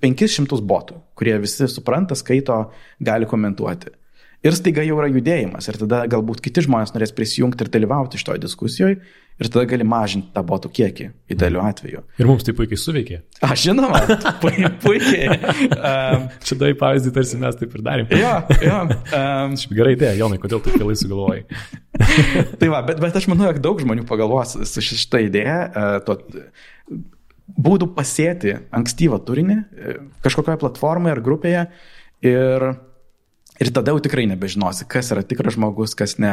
500 botų, kurie visi supranta, skaito, gali komentuoti. Ir staiga jau yra judėjimas ir tada galbūt kiti žmonės norės prisijungti ir dalyvauti šitoje diskusijoje ir tada gali mažinti tą botų kiekį idealiu atveju. Ir mums tai puikiai suveikė. Aš žinoma, puikiai. Um, Čia davai pavyzdį, tarsi mes taip ir darėm. Jo, jo. Um, gerai idėja, Jonai, kodėl taip vėlai sugalvojai. tai va, bet, bet aš manau, jog daug žmonių pagalvos su šitą idėją, uh, to, būdų pasėti ankstyvą turinį uh, kažkokioje platformoje ar grupėje ir Ir tada jau tikrai nebežinosi, kas yra tikras žmogus, kas ne.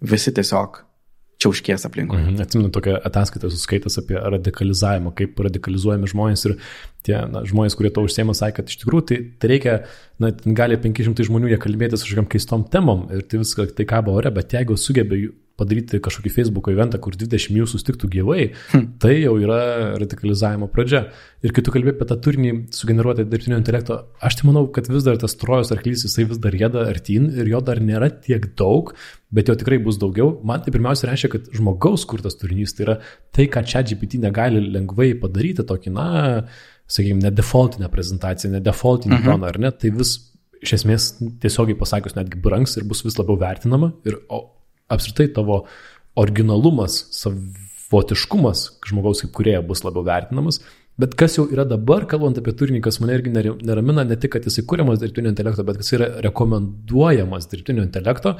Visi tiesiog čiauškės aplinkui. Mhm. Atsimenu tokią ataskaitą suskaitas apie radikalizavimą, kaip radikalizuojami žmonės ir tie na, žmonės, kurie to užsiema, sakė, kad iš tikrųjų tai, tai reikia, na, gali 500 žmonių jie kalbėtis kažkokiam keistom temom ir tai viską tai kabo ore, bet jeigu sugebė padaryti kažkokį Facebook eventą, kur 20 jų sustiktų gyvai, hm. tai jau yra radikalizavimo pradžia. Ir kai tu kalbė apie tą turinį sugeneruotą dirbtinio intelekto, aš tai manau, kad vis dar tas trojos arklys, jisai vis dar jėda artin ir jo dar nėra tiek daug, bet jo tikrai bus daugiau. Man tai pirmiausia reiškia, kad žmogaus kurtas turinys tai yra tai, ką čia GPT negali lengvai padaryti, tokį, na, sakykime, nedefaultinę prezentaciją, nedefaultinį mhm. toną, ar ne, tai vis iš esmės tiesiogiai pasakius netgi brangs ir bus vis labiau vertinama. Ir, o, apskritai tavo originalumas, savotiškumas žmogaus kaip kurieja bus labiau vertinamas. Bet kas jau yra dabar, kalbant apie turinį, kas mane irgi neramina, ne tik, kad jisai kūriamas dirbtinio intelekto, bet kas yra rekomenduojamas dirbtinio intelekto.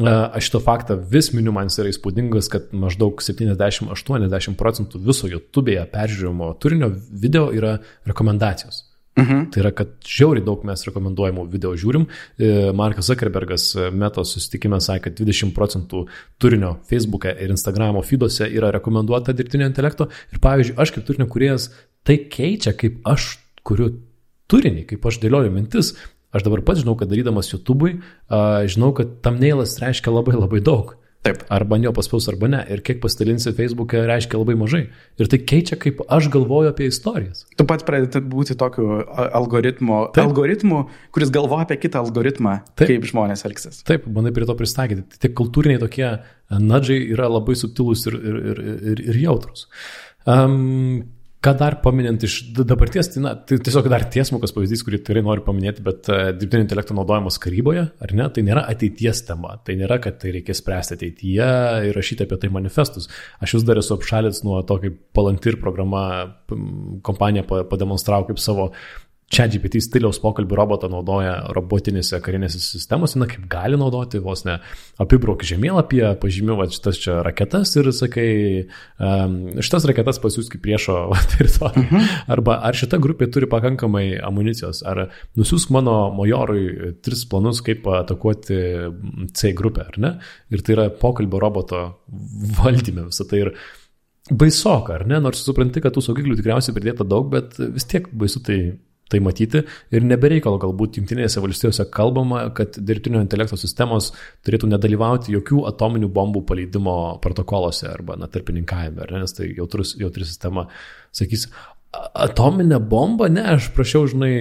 Aš šito faktą vis miniu, man jis yra įspūdingas, kad maždaug 70-80 procentų viso YouTube'e peržiūrimo turinio video yra rekomendacijos. Mhm. Tai yra, kad žiauriai daug mes rekomenduojamų video žiūrim. E, Markas Zuckerbergas e, metos susitikime sakė, kad 20 procentų turinio Facebook'e ir Instagramo feeduose yra rekomenduota dirbtinio intelekto. Ir pavyzdžiui, aš kaip turinio kuriejas tai keičia, kaip aš kuriu turinį, kaip aš dėlioju mintis. Aš dabar pats žinau, kad darydamas YouTube'ui, žinau, kad thumbnailas reiškia labai labai daug. Taip. Arba jo paspaus, arba ne. Ir kiek pasidalinsi Facebook'e reiškia labai mažai. Ir tai keičia, kaip aš galvoju apie istorijas. Tu pats pradedi būti tokiu algoritmu, Taip. algoritmu, kuris galvoja apie kitą algoritmą, Taip. kaip žmonės elgsis. Taip, bandai prie to pristaikyti. Tie kultūriniai tokie nadžiai yra labai subtilūs ir, ir, ir, ir, ir jautrus. Um, Ką dar paminint iš dabarties, tai, na, tai tiesiog dar tiesmukas pavyzdys, kurį tikrai noriu paminėti, bet uh, dirbtinio intelekto naudojimas karyboje, ar ne, tai nėra ateities tema, tai nėra, kad tai reikės spręsti ateityje ir rašyti apie tai manifestus. Aš vis dar esu apšalęs nuo to, kaip Palantir programa kompanija pademonstravo kaip savo čia GPT stiliaus pokalbių robotą naudoja robotinėse karinėse sistemose, na kaip gali naudoti, vos ne apibrauk žemėlapyje, pažymiu va šitas čia raketas ir sakai, um, šitas raketas pasiūsk į priešo teritoriją. Mhm. Arba ar šita grupė turi pakankamai amunicijos, ar nusiųsk mano majorui tris planus, kaip atakuoti C grupę, ar ne? Ir tai yra pokalbio roboto valdyme visą tai. Ir baisoka, ar ne? Nors supranti, kad tų saugiklių tikriausiai pridėta daug, bet vis tiek baisu tai tai matyti ir nebereikalo galbūt Junktinėse valstijose kalbama, kad dirbtinio intelekto sistemos turėtų nedalyvauti jokių atominių bombų paleidimo protokoluose arba na, tarpininkavime, ne, nes tai jautrus, jautri sistema sakys, atominė bomba, ne, aš prašiau, žinai,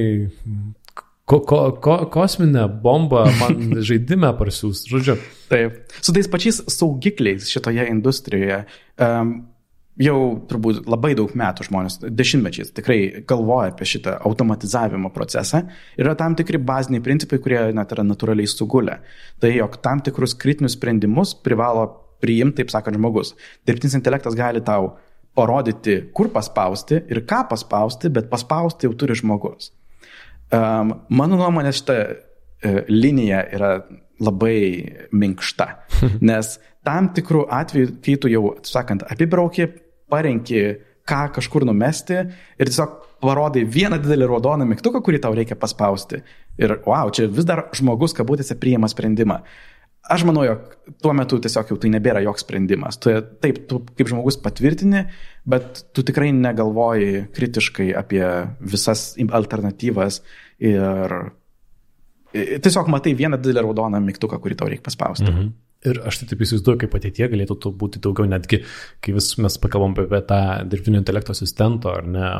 ko, ko, ko, kosminę bombą man žaidime parsiūs, žodžiu. Taip, su tais pačiais saugikliais šitoje industrijoje. Um, jau turbūt labai daug metų žmonės, dešimtmečiais tikrai galvoja apie šitą automatizavimo procesą. Yra tam tikri baziniai principai, kurie net yra natūraliai sugulę. Tai jog tam tikrus kritinius sprendimus privalo priimti, taip sakant, žmogus. Dirbtinis intelektas gali tau parodyti, kur paspausti ir ką paspausti, bet paspausti jau turi žmogus. Um, mano nuomonė šitą uh, linija yra labai minkšta, nes tam tikrų atvejų, kai tu jau, sakant, apibrauki parenki, ką kažkur numesti ir tiesiog parodai vieną didelį raudoną mygtuką, kurį tau reikia paspausti. Ir wow, čia vis dar žmogus kabutėse priima sprendimą. Aš manau, jog tuo metu tiesiog jau tai nebėra joks sprendimas. Tu, taip, tu kaip žmogus patvirtini, bet tu tikrai negalvoji kritiškai apie visas alternatyvas ir tiesiog matai vieną didelį raudoną mygtuką, kurį tau reikia paspausti. Mhm. Ir aš tai taip įsivaizduoju, kaip ateitie galėtų to būti daugiau, netgi kai vis mes pakalbam apie tą dirbtinio intelekto asistento ar ne,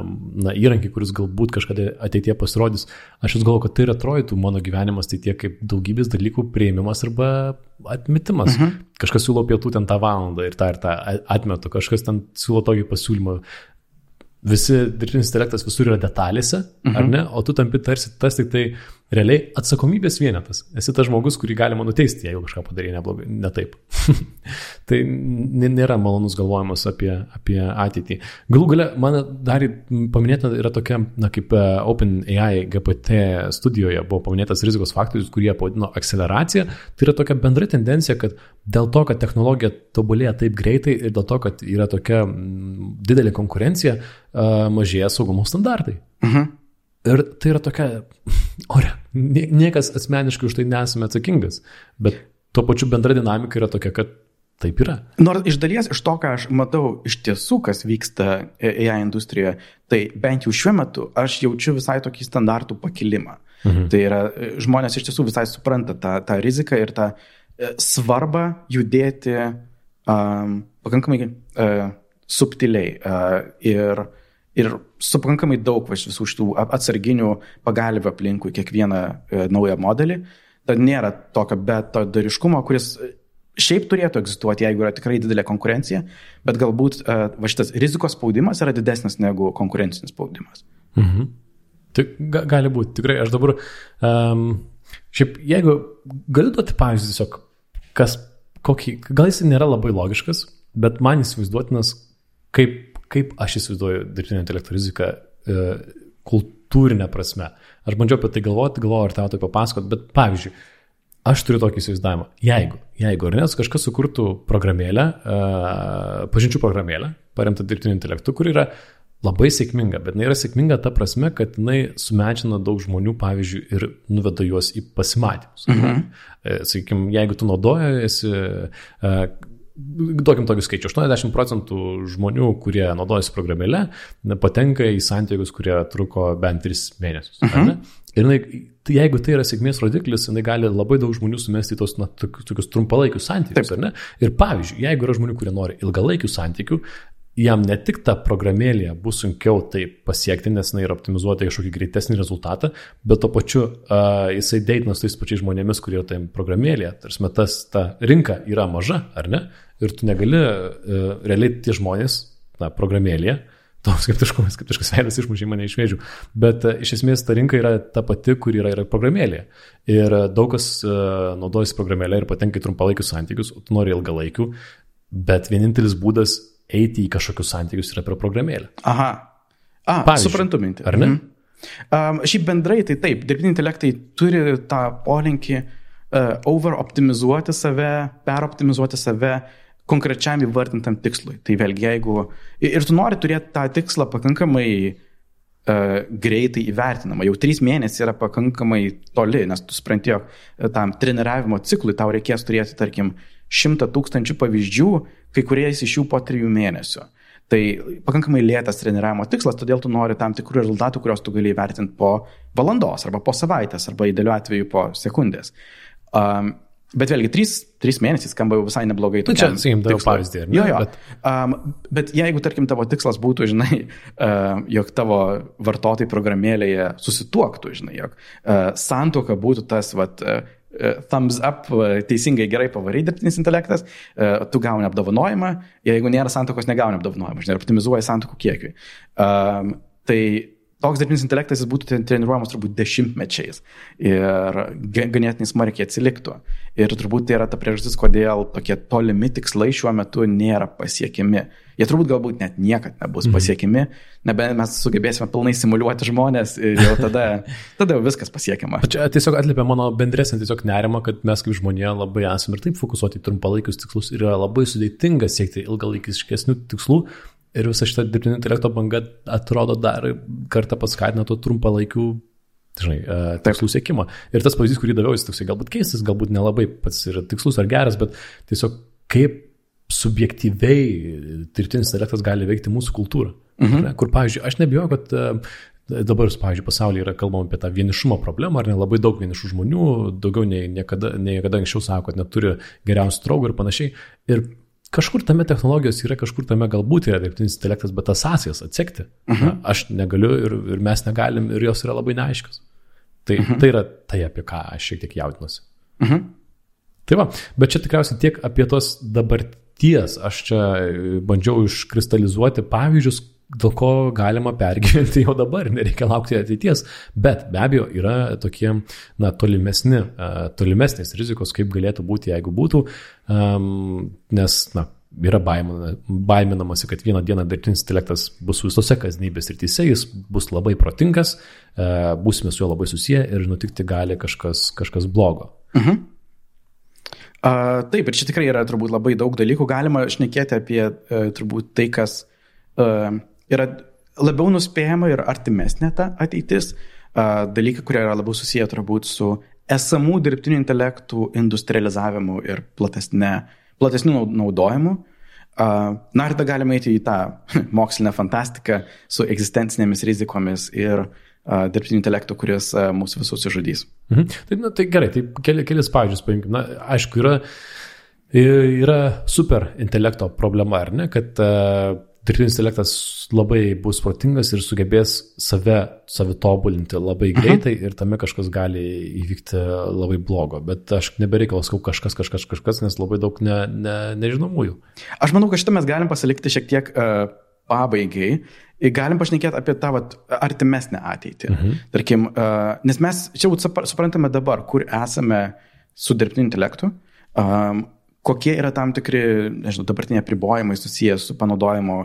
na, įrankį, kuris galbūt kažkada ateitie pasirodys. Aš vis galvoju, kad tai ir atrodytų mano gyvenimas, tai tiek kaip daugybės dalykų prieimimas arba atmetimas. Mhm. Kažkas siūlo pietų ten tą valandą ir tą ir tą atmetu, kažkas ten siūlo tokį pasiūlymą visi dirbtinis intelektas visur yra detalėse, mhm. ar ne, o tu tampi tarsi tas tik tai realiai atsakomybės vienetas. Esi tas žmogus, kurį galima nuteisti, jeigu kažką padarė neblogai, ne taip. tai nėra malonus galvojimas apie, apie ateitį. Galų gale, man dar paminėta yra tokia, na, kaip e, OpenAI GPT studijoje buvo paminėtas rizikos faktorius, kurie pavadino akceleracija. Tai yra tokia bendra tendencija, kad dėl to, kad technologija tobulėja taip greitai ir dėl to, kad yra tokia didelė konkurencija, mažėja saugumo standartai. Mhm. Ir tai yra tokia, ore, niekas asmeniškai už tai nesame atsakingas, bet tuo pačiu bendra dinamika yra tokia, kad taip yra. Nors iš dalies iš to, ką aš matau iš tiesų, kas vyksta AI industrijoje, tai bent jau šiuo metu aš jaučiu visai tokį standartų pakilimą. Mhm. Tai yra, žmonės iš tiesų visai supranta tą, tą riziką ir tą e, svarbą judėti um, pakankamai uh, subtiliai. Uh, ir ir su pakankamai daug va, visų šitų atsarginių pagalvių aplinkui kiekvieną e, naują modelį. Tad nėra tokio betodariškumo, kuris šiaip turėtų egzistuoti, jeigu yra tikrai didelė konkurencija, bet galbūt e, va, šitas rizikos spaudimas yra didesnis negu konkurencinis spaudimas. Mhm. Tik ga, gali būti, tikrai. Aš dabar, um, šiaip, jeigu galiu duoti pavyzdį tiesiog, kas, kokį, gal jis nėra labai logiškas, bet man įsivaizduotinas, kaip kaip aš įsivaizduoju dirbtinio intelekto riziką e, kultūrinę prasme. Aš bandžiau apie tai galvoti, galvoju, ar tau tai papasakot, bet pavyzdžiui, aš turiu tokį įsivaizdavimą. Jeigu, jeigu ar nes kažkas sukurtų programėlę, uh, pažinčių programėlę, paremtą dirbtiniu intelektu, kur yra labai sėkminga, bet jinai yra sėkminga ta prasme, kad jinai sumečina daug žmonių, pavyzdžiui, ir nuveda juos į pasimatymus. Mhm. E, Sakykime, jeigu tu naudojasi, duokim tokį skaičių, 80 procentų žmonių, kurie naudojasi programėlė, patenka į santykius, kurie truko bent 3 mėnesius. Uh -huh. Ir jinai, tai jeigu tai yra sėkmės rodiklis, jinai gali labai daug žmonių sumesti tos na, tokius trumpalaikius santykius, Taip. ar ne? Ir pavyzdžiui, jeigu yra žmonių, kurie nori ilgalaikių santykių, jam ne tik ta programėlė bus sunkiau tai pasiekti, nes jinai yra optimizuota kažkokį greitesnį rezultatą, bet to pačiu uh, jisai deitinas tais pačiais žmonėmis, kurie yra tam programėlėje. Tarsi, tas ta rinka yra maža, ar ne? Ir tu negali, uh, realiai tie žmonės, na, programėlėje, toks skeptiškumas, skeptiškas veidas išmušė mane iš vėžių. Bet uh, iš esmės ta rinka yra ta pati, kur yra, yra programėlė. Ir uh, daug kas uh, naudojasi programėlė ir patenka į trumpalaikius santykius, o tu nori ilgalaikių, bet vienintelis būdas eiti į kažkokius santykius yra per programėlę. Aha. A, Pavyzdžiui, suprantu mintį. Ar ne? Mhm. Um, šiaip bendrai tai taip, dirbtiniai intelektai turi tą polinkį uh, overoptimizuoti save, peroptimizuoti save konkrečiam įvardintam tikslui. Tai vėlgi, jeigu ir tu nori turėti tą tikslą pakankamai uh, greitai įvertinamą, jau trys mėnesiai yra pakankamai toli, nes tu supranti, jog tam treniravimo ciklui tau reikės turėti, tarkim, šimtą tūkstančių pavyzdžių, kai kuriais iš jų po trijų mėnesių. Tai pakankamai lėtas treniravimo tikslas, todėl tu nori tam tikrų rezultatų, kuriuos tu gali įvertinti po valandos arba po savaitės arba idealiu atveju po sekundės. Um, bet vėlgi, trys, trys mėnesiai skamba jau visai neblogai. Tu čia, sakykim, daviau pavyzdį. Jo, jo. Bet... Um, bet jeigu, tarkim, tavo tikslas būtų, žinai, uh, jog tavo vartotojai programėlėje susituoktų, žinai, jog uh, santoka būtų tas, vat, uh, thumbs up, e, teisingai gerai pavarai dirbtinis intelektas, e, tu gauni apdovanojimą, jeigu nėra santokos, negauni apdovanojimą, žinai, optimizuoja santokų kiekiui. Um, tai toks dirbtinis intelektas jis būtų treniruojamas turbūt dešimtmečiais ir ganėtinai smarkiai atsiliktų. Ir turbūt tai yra ta priežastis, kodėl tokie tolimi tikslai šiuo metu nėra pasiekiami. Jie turbūt galbūt net niekad nebus mhm. pasiekimi, nebent mes sugebėsime pilnai simuliuoti žmonės ir jau tada, tada jau viskas pasiekiama. Čia tiesiog atlipia mano bendresnį tiesiog nerimą, kad mes kaip žmonė labai esame ir taip fokusuoti į trumpalaikius tikslus ir yra labai sudėtinga siekti ilgalaikiškesnių tikslų, Ir visa šita dirbtinio intelekto banga atrodo dar kartą paskatina to trumpalaikių žinai, e, tikslų siekimą. Ir tas pavyzdys, kurį daviau, jis toksai galbūt keistas, galbūt nelabai pats yra tikslus ar geras, bet tiesiog kaip subjektyviai dirbtinis intelektas gali veikti mūsų kultūrą. Mhm. Ne, kur, pavyzdžiui, aš nebijoju, kad e, dabar, pavyzdžiui, pasaulyje yra kalbama apie tą vienišumo problemą, ar ne labai daug vienišų žmonių, daugiau nei niekada, nei niekada anksčiau sako, kad neturi geriausių draugų ir panašiai. Ir kažkur tame technologijos yra, kažkur tame galbūt yra dirbtinis intelektas, bet tas sąsajas atsekti. Mhm. aš negaliu ir, ir mes negalim ir jos yra labai neaiškios. Tai, mhm. tai yra tai, apie ką aš šiek tiek jaudinuosi. Mhm. Tai va, bet čia tikriausiai tiek apie tos dabarties. Aš čia bandžiau iškristalizuoti pavyzdžius, dėl ko galima pergyventi jau dabar, nereikia laukti ateities. Bet be abejo yra tokie na, tolimesni, tolimesnės rizikos, kaip galėtų būti, jeigu būtų, nes na, yra baiminamasi, kad vieną dieną dirbtinis intelektas bus visose kasdienybės rytise, jis bus labai protingas, būsime su juo labai susiję ir nutikti gali kažkas, kažkas blogo. Mhm. Uh, taip, ir čia tikrai yra turbūt labai daug dalykų. Galima šnekėti apie uh, turbūt tai, kas uh, yra labiau nuspėjama ir artimesnė ta ateitis, dalykai, kurie yra labiau susiję turbūt su esamų dirbtinių intelektų industrializavimu ir platesnė, platesniu naudojimu. Na ir tada galime eiti į tą mokslinę fantastiką su egzistencinėmis rizikomis ir dirbtiniu intelektu, kuris mūsų visus išžudys. Mhm. Tai, na, tai gerai, tai keli, kelis pavyzdžius paimkime. Na, aišku, yra, yra super intelekto problema, ar ne, kad dirbtinis intelektas labai bus protingas ir sugebės save, save tobulinti labai mhm. greitai Aha. ir tame kažkas gali įvykti labai blogo. Bet aš nebereikalas sakau kažkas, kažkas, kažkas, nes labai daug ne, ne, nežinomųjų. Aš manau, kad šitą mes galim pasilikti šiek tiek uh, pabaigai. Galim pašnekėti apie tą vat, artimesnę ateitį. Mhm. Tarkim, uh, nes mes čia suprantame dabar, kur esame su dirbtiniu intelektu. Um, kokie yra tam tikri, nežinau, dabartiniai apribojimai susijęs su panaudojimo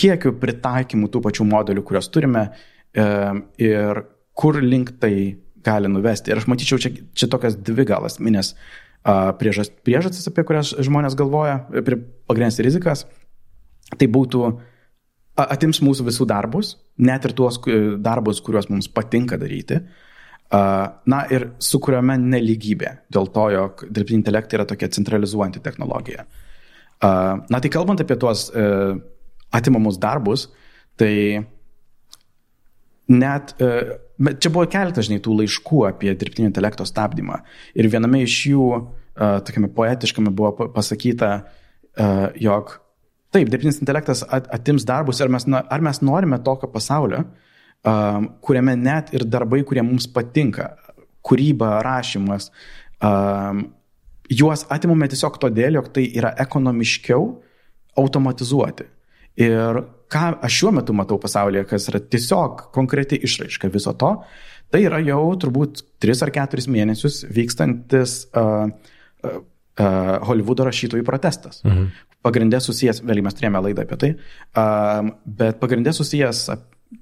kiekiu, pritaikymu tų pačių modelių, kuriuos turime e, ir kur link tai gali nuvesti. Ir aš matyčiau čia, čia tokias dvi gal asmenės priežastis, priežastis, apie kurias žmonės galvoja, prie pagrindinės rizikas. Tai būtų atims mūsų visų darbus, net ir tuos darbus, kuriuos mums patinka daryti. Na ir sukuriame neligybę dėl to, jog dirbtinį intelektą yra tokia centralizuojanti technologija. Na tai kalbant apie tuos e, atimamus darbus, tai net, e, čia buvo keletas, žinai, tų laiškų apie dirbtinio intelekto stabdymą. Ir viename iš jų, tokiame poetiškame, buvo pasakyta, jog taip, dirbtinis intelektas atims darbus, ar mes, ar mes norime tokio pasaulio, kuriame net ir darbai, kurie mums patinka, kūryba, rašymas, juos atimame tiesiog todėl, jog tai yra ekonomiškiau automatizuoti. Ir ką aš šiuo metu matau pasaulyje, kas yra tiesiog konkreti išraiška viso to, tai yra jau turbūt 3 ar 4 mėnesius vykstantis uh, uh, uh, Hollywoodo rašytojų protestas. Mhm. Pagrindė susijęs, vėliau mes turėjome laidą apie tai, uh, bet pagrindė susijęs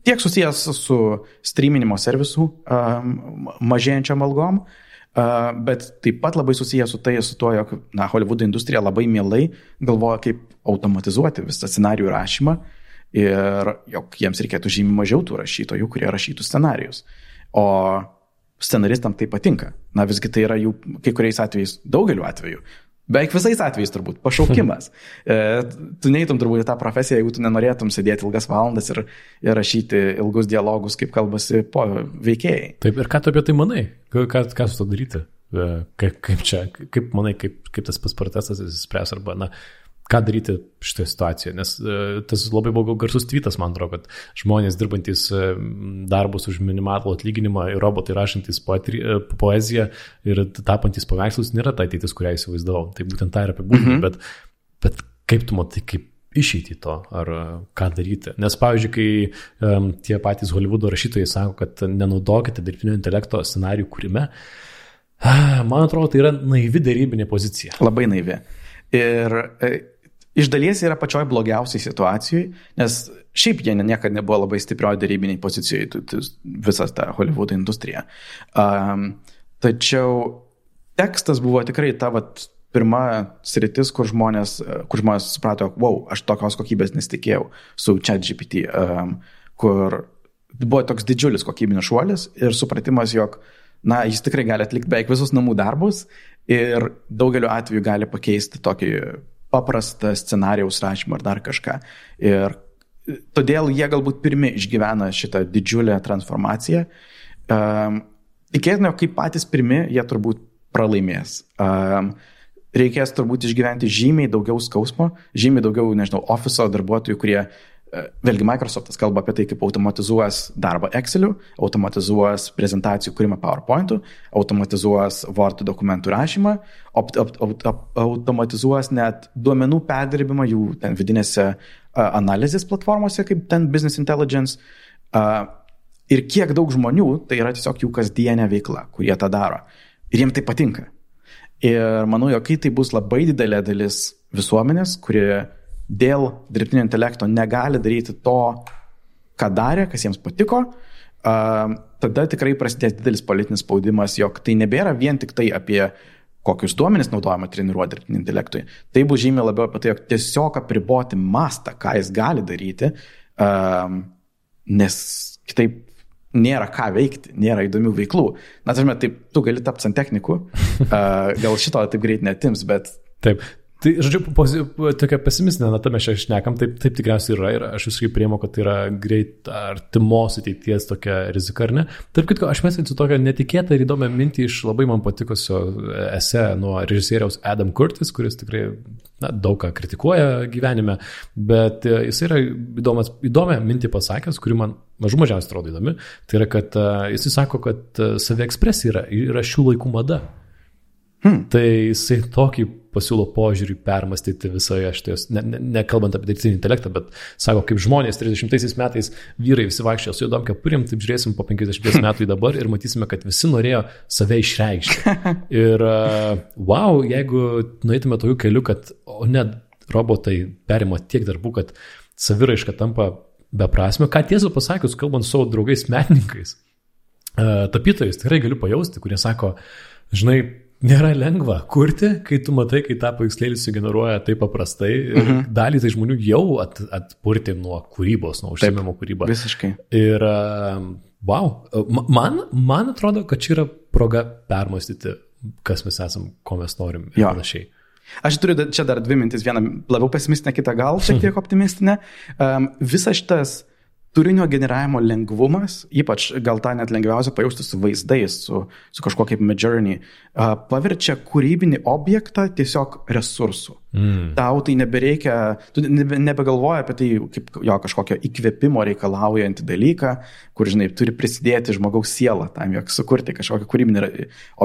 tiek susijęs su streaminimo servisų um, mažėjančiam algom, uh, bet taip pat labai susijęs su tai, su to, jog, na, Hollywoodo industrija labai mielai galvoja, kaip automatizuoti visą scenarijų rašymą ir jog jiems reikėtų žymiai mažiau tų rašytojų, kurie rašytų scenarius. O scenaristam tai patinka. Na visgi tai yra jų kai kuriais atvejais, daugeliu atveju, Beveik visais atvejais turbūt pašaukimas. E, tu neįtum turbūt į tą profesiją, jeigu tu nenorėtum sėdėti ilgas valandas ir, ir rašyti ilgus dialogus, kaip kalbasi po veikėjai. Taip, ir ką tu apie tai manai? Ką, ką su to daryti? E, kaip, kaip čia, kaip manai, kaip, kaip tas pats protestas įsispręs arba, na, ką daryti šitoje situacijoje, nes e, tas labai buvo garsus tvytas, man atrodo, kad žmonės dirbantis e, darbus už minimalų atlyginimą ir robotai rašantis e, poeziją ir tapantis paveikslus nėra ta ateitis, kurią įsivaizdavau. Tai būtent tą ir apibūdinu, mhm. bet, bet kaip tu matai, kaip išeiti to, ar ką daryti. Nes, pavyzdžiui, kai um, tie patys Hollywoodo rašytojai sako, kad nenaudokite dirbtinio intelekto scenarijų kūrime, man atrodo, tai yra naivi dėrybinė pozicija. Labai naivi. Ir iš dalies yra pačioj blogiausiai situacijai, nes šiaip jie niekada nebuvo labai stiprioje darybiniai pozicijoje, visas ta Hollywoodo industrija. Um, tačiau tekstas buvo tikrai ta vat, pirma sritis, kur žmonės, kur žmonės suprato, wow, aš tokios kokybės nesitikėjau su ChatGPT, um, kur buvo toks didžiulis kokybinis šuolis ir supratimas, jog, na, jis tikrai gali atlikti beveik visus namų darbus ir daugeliu atveju gali pakeisti tokį paprastą scenarijaus rašymą ar dar kažką. Ir todėl jie galbūt pirmi išgyvena šitą didžiulę transformaciją. Um, Tikėtina, kaip patys pirmi, jie turbūt pralaimės. Um, reikės turbūt išgyventi žymiai daugiau skausmo, žymiai daugiau, nežinau, ofiso darbuotojų, kurie Vėlgi Microsoftas kalba apie tai, kaip automatizuos darbą Exceliu, automatizuos prezentacijų kūrimą PowerPoint'u, automatizuos Word dokumentų rašymą, opt, opt, opt, automatizuos net duomenų perdirbimą jų ten vidinėse analizės platformose, kaip ten Business Intelligence. Ir kiek daug žmonių, tai yra tiesiog jų kasdienė veikla, kurie tą daro. Ir jiems tai patinka. Ir manau, jog kai tai bus labai didelė dalis visuomenės, kurie dėl dirbtinio intelekto negali daryti to, ką darė, kas jiems patiko, tada tikrai prasidės didelis politinis spaudimas, jog tai nebėra vien tik tai apie kokius duomenis naudojama treniruoti dirbtinį intelektui. Tai bus žymiai labiau apie tai, jog tiesiog apriboti mastą, ką jis gali daryti, nes kitaip nėra ką veikti, nėra įdomių veiklų. Na, tarsi, taip, tu gali tapti santechniku, gal šito taip greit netims, bet Taip, Tai, žodžiu, tokia pesimistinė nata mes čia šnekam, taip, taip tikriausiai yra ir aš visiškai prieimu, kad tai yra greit artimos ateities tokia rizika, ar ne? Tarp kitko, aš mesinsiu tokią netikėtą ir įdomią mintį iš labai man patikusio ese nuo režisieriaus Adam Curtis, kuris tikrai na, daug ką kritikuoja gyvenime, bet e, jis yra įdomas, įdomią mintį pasakęs, kuri man mažų mažiausiai atrodo įdomi. Tai yra, kad e, jis sako, kad e, saviekspresija yra, yra šių laikų mada. Hmm. Tai jisai tokį pasiūlo požiūrį permastyti visoje šitoje, nekalbant ne, ne apie dirbtinį intelektą, bet sako, kaip žmonės 30 metais vyrai visi vaikščiojo su juodom kepurėm, taip žiūrėsim po 50 metų į dabar ir matysime, kad visi norėjo save išreikšti. Ir wow, jeigu nueitume tokiu keliu, kad o net robotai perima tiek darbų, kad saviraiška tampa beprasme, ką tiesą pasakius, kalbant su savo draugais menininkais, tapytojais, tikrai galiu pajausti, kurie sako, žinai, nėra lengva kurti, kai tu matai, kai tą paveikslėlį sugeneruoja taip paprastai. Ir mhm. dalį tai žmonių jau at, atpurti nuo kūrybos, nuo užsiemimo kūrybą. Visiškai. Ir wow, man, man atrodo, kad čia yra proga permastyti, kas mes esam, ko mes norim ir jo. panašiai. Aš turiu čia dar dvi mintis, vieną labiau pesimistinę, kitą gal šiek tiek optimistinę. Um, visas šitas turinio generavimo lengvumas, ypač gal tą net lengviausia pajausti su vaizdais, su, su kažkokia Midjourney, paverčia kūrybinį objektą tiesiog resursų. Mm. Tau tai nebereikia, tu nebe, nebegalvoji apie tai kaip jo kažkokio įkvėpimo reikalaujantį dalyką, kur, žinai, turi prisidėti žmogaus sielą tam, jog sukurti kažkokį kūrybinį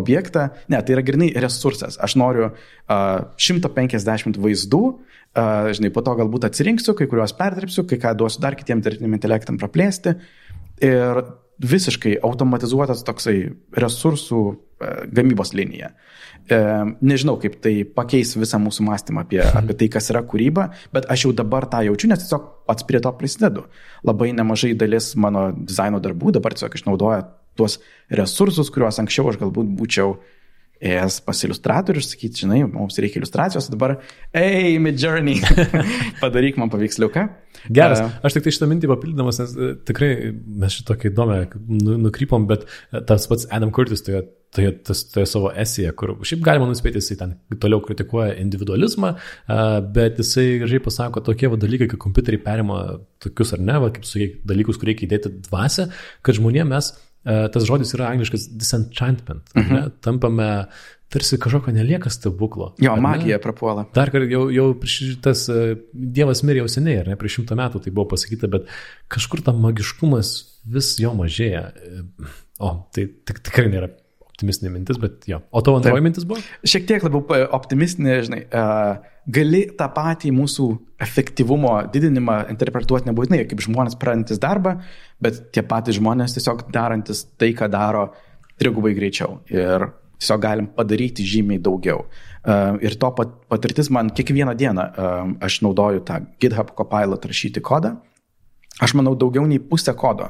objektą. Ne, tai yra grinai resursas. Aš noriu uh, 150 vaizdų, uh, žinai, po to galbūt atsirinksiu, kai kuriuos perdirbsiu, kai ką duosiu dar kitiem dirbtiniam intelektam praplėsti. Ir visiškai automatizuotas toksai resursų e, gamybos linija. E, Nežinau, kaip tai pakeis visą mūsų mąstymą apie, apie tai, kas yra kūryba, bet aš jau dabar tą jaučiu, nes tiesiog pats prie to prisidedu. Labai nemažai dalis mano dizaino darbų dabar tiesiog išnaudoja tuos resursus, kuriuos anksčiau aš galbūt būčiau ėjęs pas iliustratorių ir sakyti, žinai, mums reikia iliustracijos, dabar, ei, Midjourney, padaryk man paveiksliuką. Geras. Aš tik tai šitą mintį papildamas, nes e, tikrai mes šitokį įdomią nu, nukrypom, bet e, tas pats Adam Curtis toje, toje, tas, toje savo esėje, kur šiaip galima nuspėti, jisai ten toliau kritikuoja individualizmą, e, bet jisai gražiai pasako tokie va, dalykai, kai kompiuteriai perima tokius ar ne, va, kaip su dalykus, kur reikia įdėti dvasę, kad žmonėms mes, tas žodis yra angliškas disenchantment, mhm. ne, tampame tarsi kažkokio nelieka stebuklo. Jo, magija prapuola. Dar kartą jau, jau tas e, Dievas mirė jau seniai, ar ne, prieš šimtą metų tai buvo pasakyta, bet kažkur tam magiškumas vis jo mažėja. E, O, tai tik, tikrai nėra optimistinė mintis, bet jo. O tavo antroji mintis buvo? Šiek tiek labiau pa- optimistinė, žinai, uh, gali tą patį mūsų efektyvumo didinimą interpretuoti nebūtinai kaip žmonės pradantis darbą, bet tie patys žmonės tiesiog darantis tai, ką daro trigubai greičiau. Ir tiesiog galim padaryti žymiai daugiau. Uh, ir to pat, patirtis man kiekvieną dieną, aš naudoju tą GitHub Copilot rašyti kodą. Aš manau, daugiau nei pusę kodo,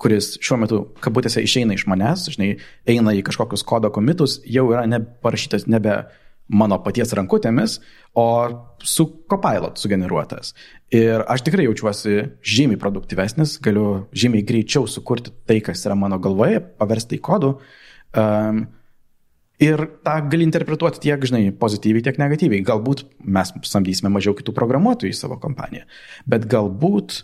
kuris šiuo metu, kabutėse, išeina iš manęs, žinai, eina į kažkokius kodo komitus, jau yra ne parašytas nebe mano paties rankutėmis, o su Copilot sugeneruotas. Ir aš tikrai jaučiuosi žymiai produktyvesnis, galiu žymiai greičiau sukurti tai, kas yra mano galvoje, paversti į kodų. Um, Ir tą gali interpretuoti tiek, žinai, pozityviai, tiek negatyviai. Galbūt mes samdysime mažiau kitų programuotojų į savo kompaniją, bet galbūt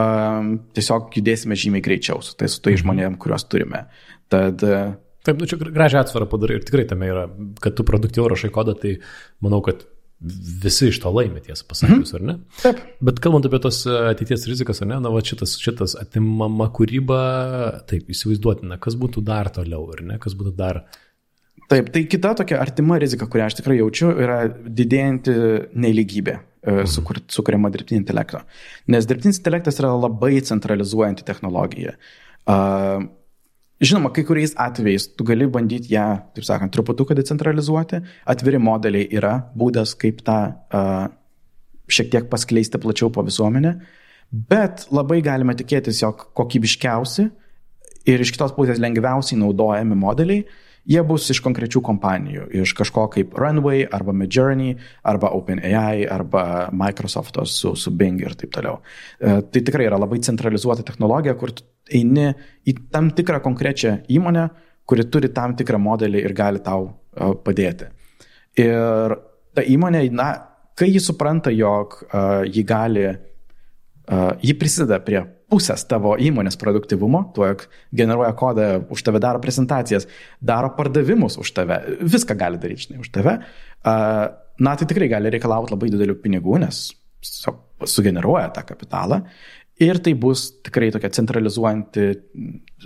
um, tiesiog judėsime žymiai greičiau su tai, su tai žmonėm, kuriuos turime. Tad uh, Taip, nu čia gražią atsvarą padarai ir tikrai tame yra, kad tu produktyviau rašai kodą, tai manau, kad visi iš to laimė, tiesą pasakius, ar ne? taip. Bet kalbant apie tos e, ateities rizikas, ar ne, na, va šitas, šitas atimama kūryba, taip, įsivaizduotina, kas būtų dar toliau, ar ne, kas būtų dar... Taip, tai kita tokia artima rizika, kurią aš tikrai jaučiu, yra didėjanti neligybė. Sukur, sukuriama dirbtinio intelekto. Nes dirbtinis intelektas yra labai centralizuojanti technologija. Uh, Žinoma, kai kuriais atvejais tu gali bandyti ją, taip sakant, truputuką decentralizuoti. Atviri modeliai yra būdas, kaip tą uh, šiek tiek paskleisti plačiau po visuomenę, bet labai galime tikėtis, jog kokybiškiausi ir iš kitos pusės lengviausiai naudojami modeliai, jie bus iš konkrečių kompanijų, iš kažko kaip Runway arba Midjourney arba OpenAI arba Microsoft'o su, su Bing ir taip toliau. E, Tai tikrai yra labai centralizuota technologija, kur eini į tam tikrą konkrečią įmonę, kuri turi tam tikrą modelį ir gali tau e, padėti. Ir ta įmonė, na, kai ji supranta, jog uh, ji gali, uh, ji prisideda prie pusės tavo įmonės produktivumo, tuo, jog generuoja kodą už tave, daro prezentacijas, daro pardavimus už tave, viską gali daryti, žinai, už tave, na, tai tikrai gali reikalauti labai didelių pinigų, nes sugeneruoja tą kapitalą. Ir tai bus tikrai tokia centralizuojanti,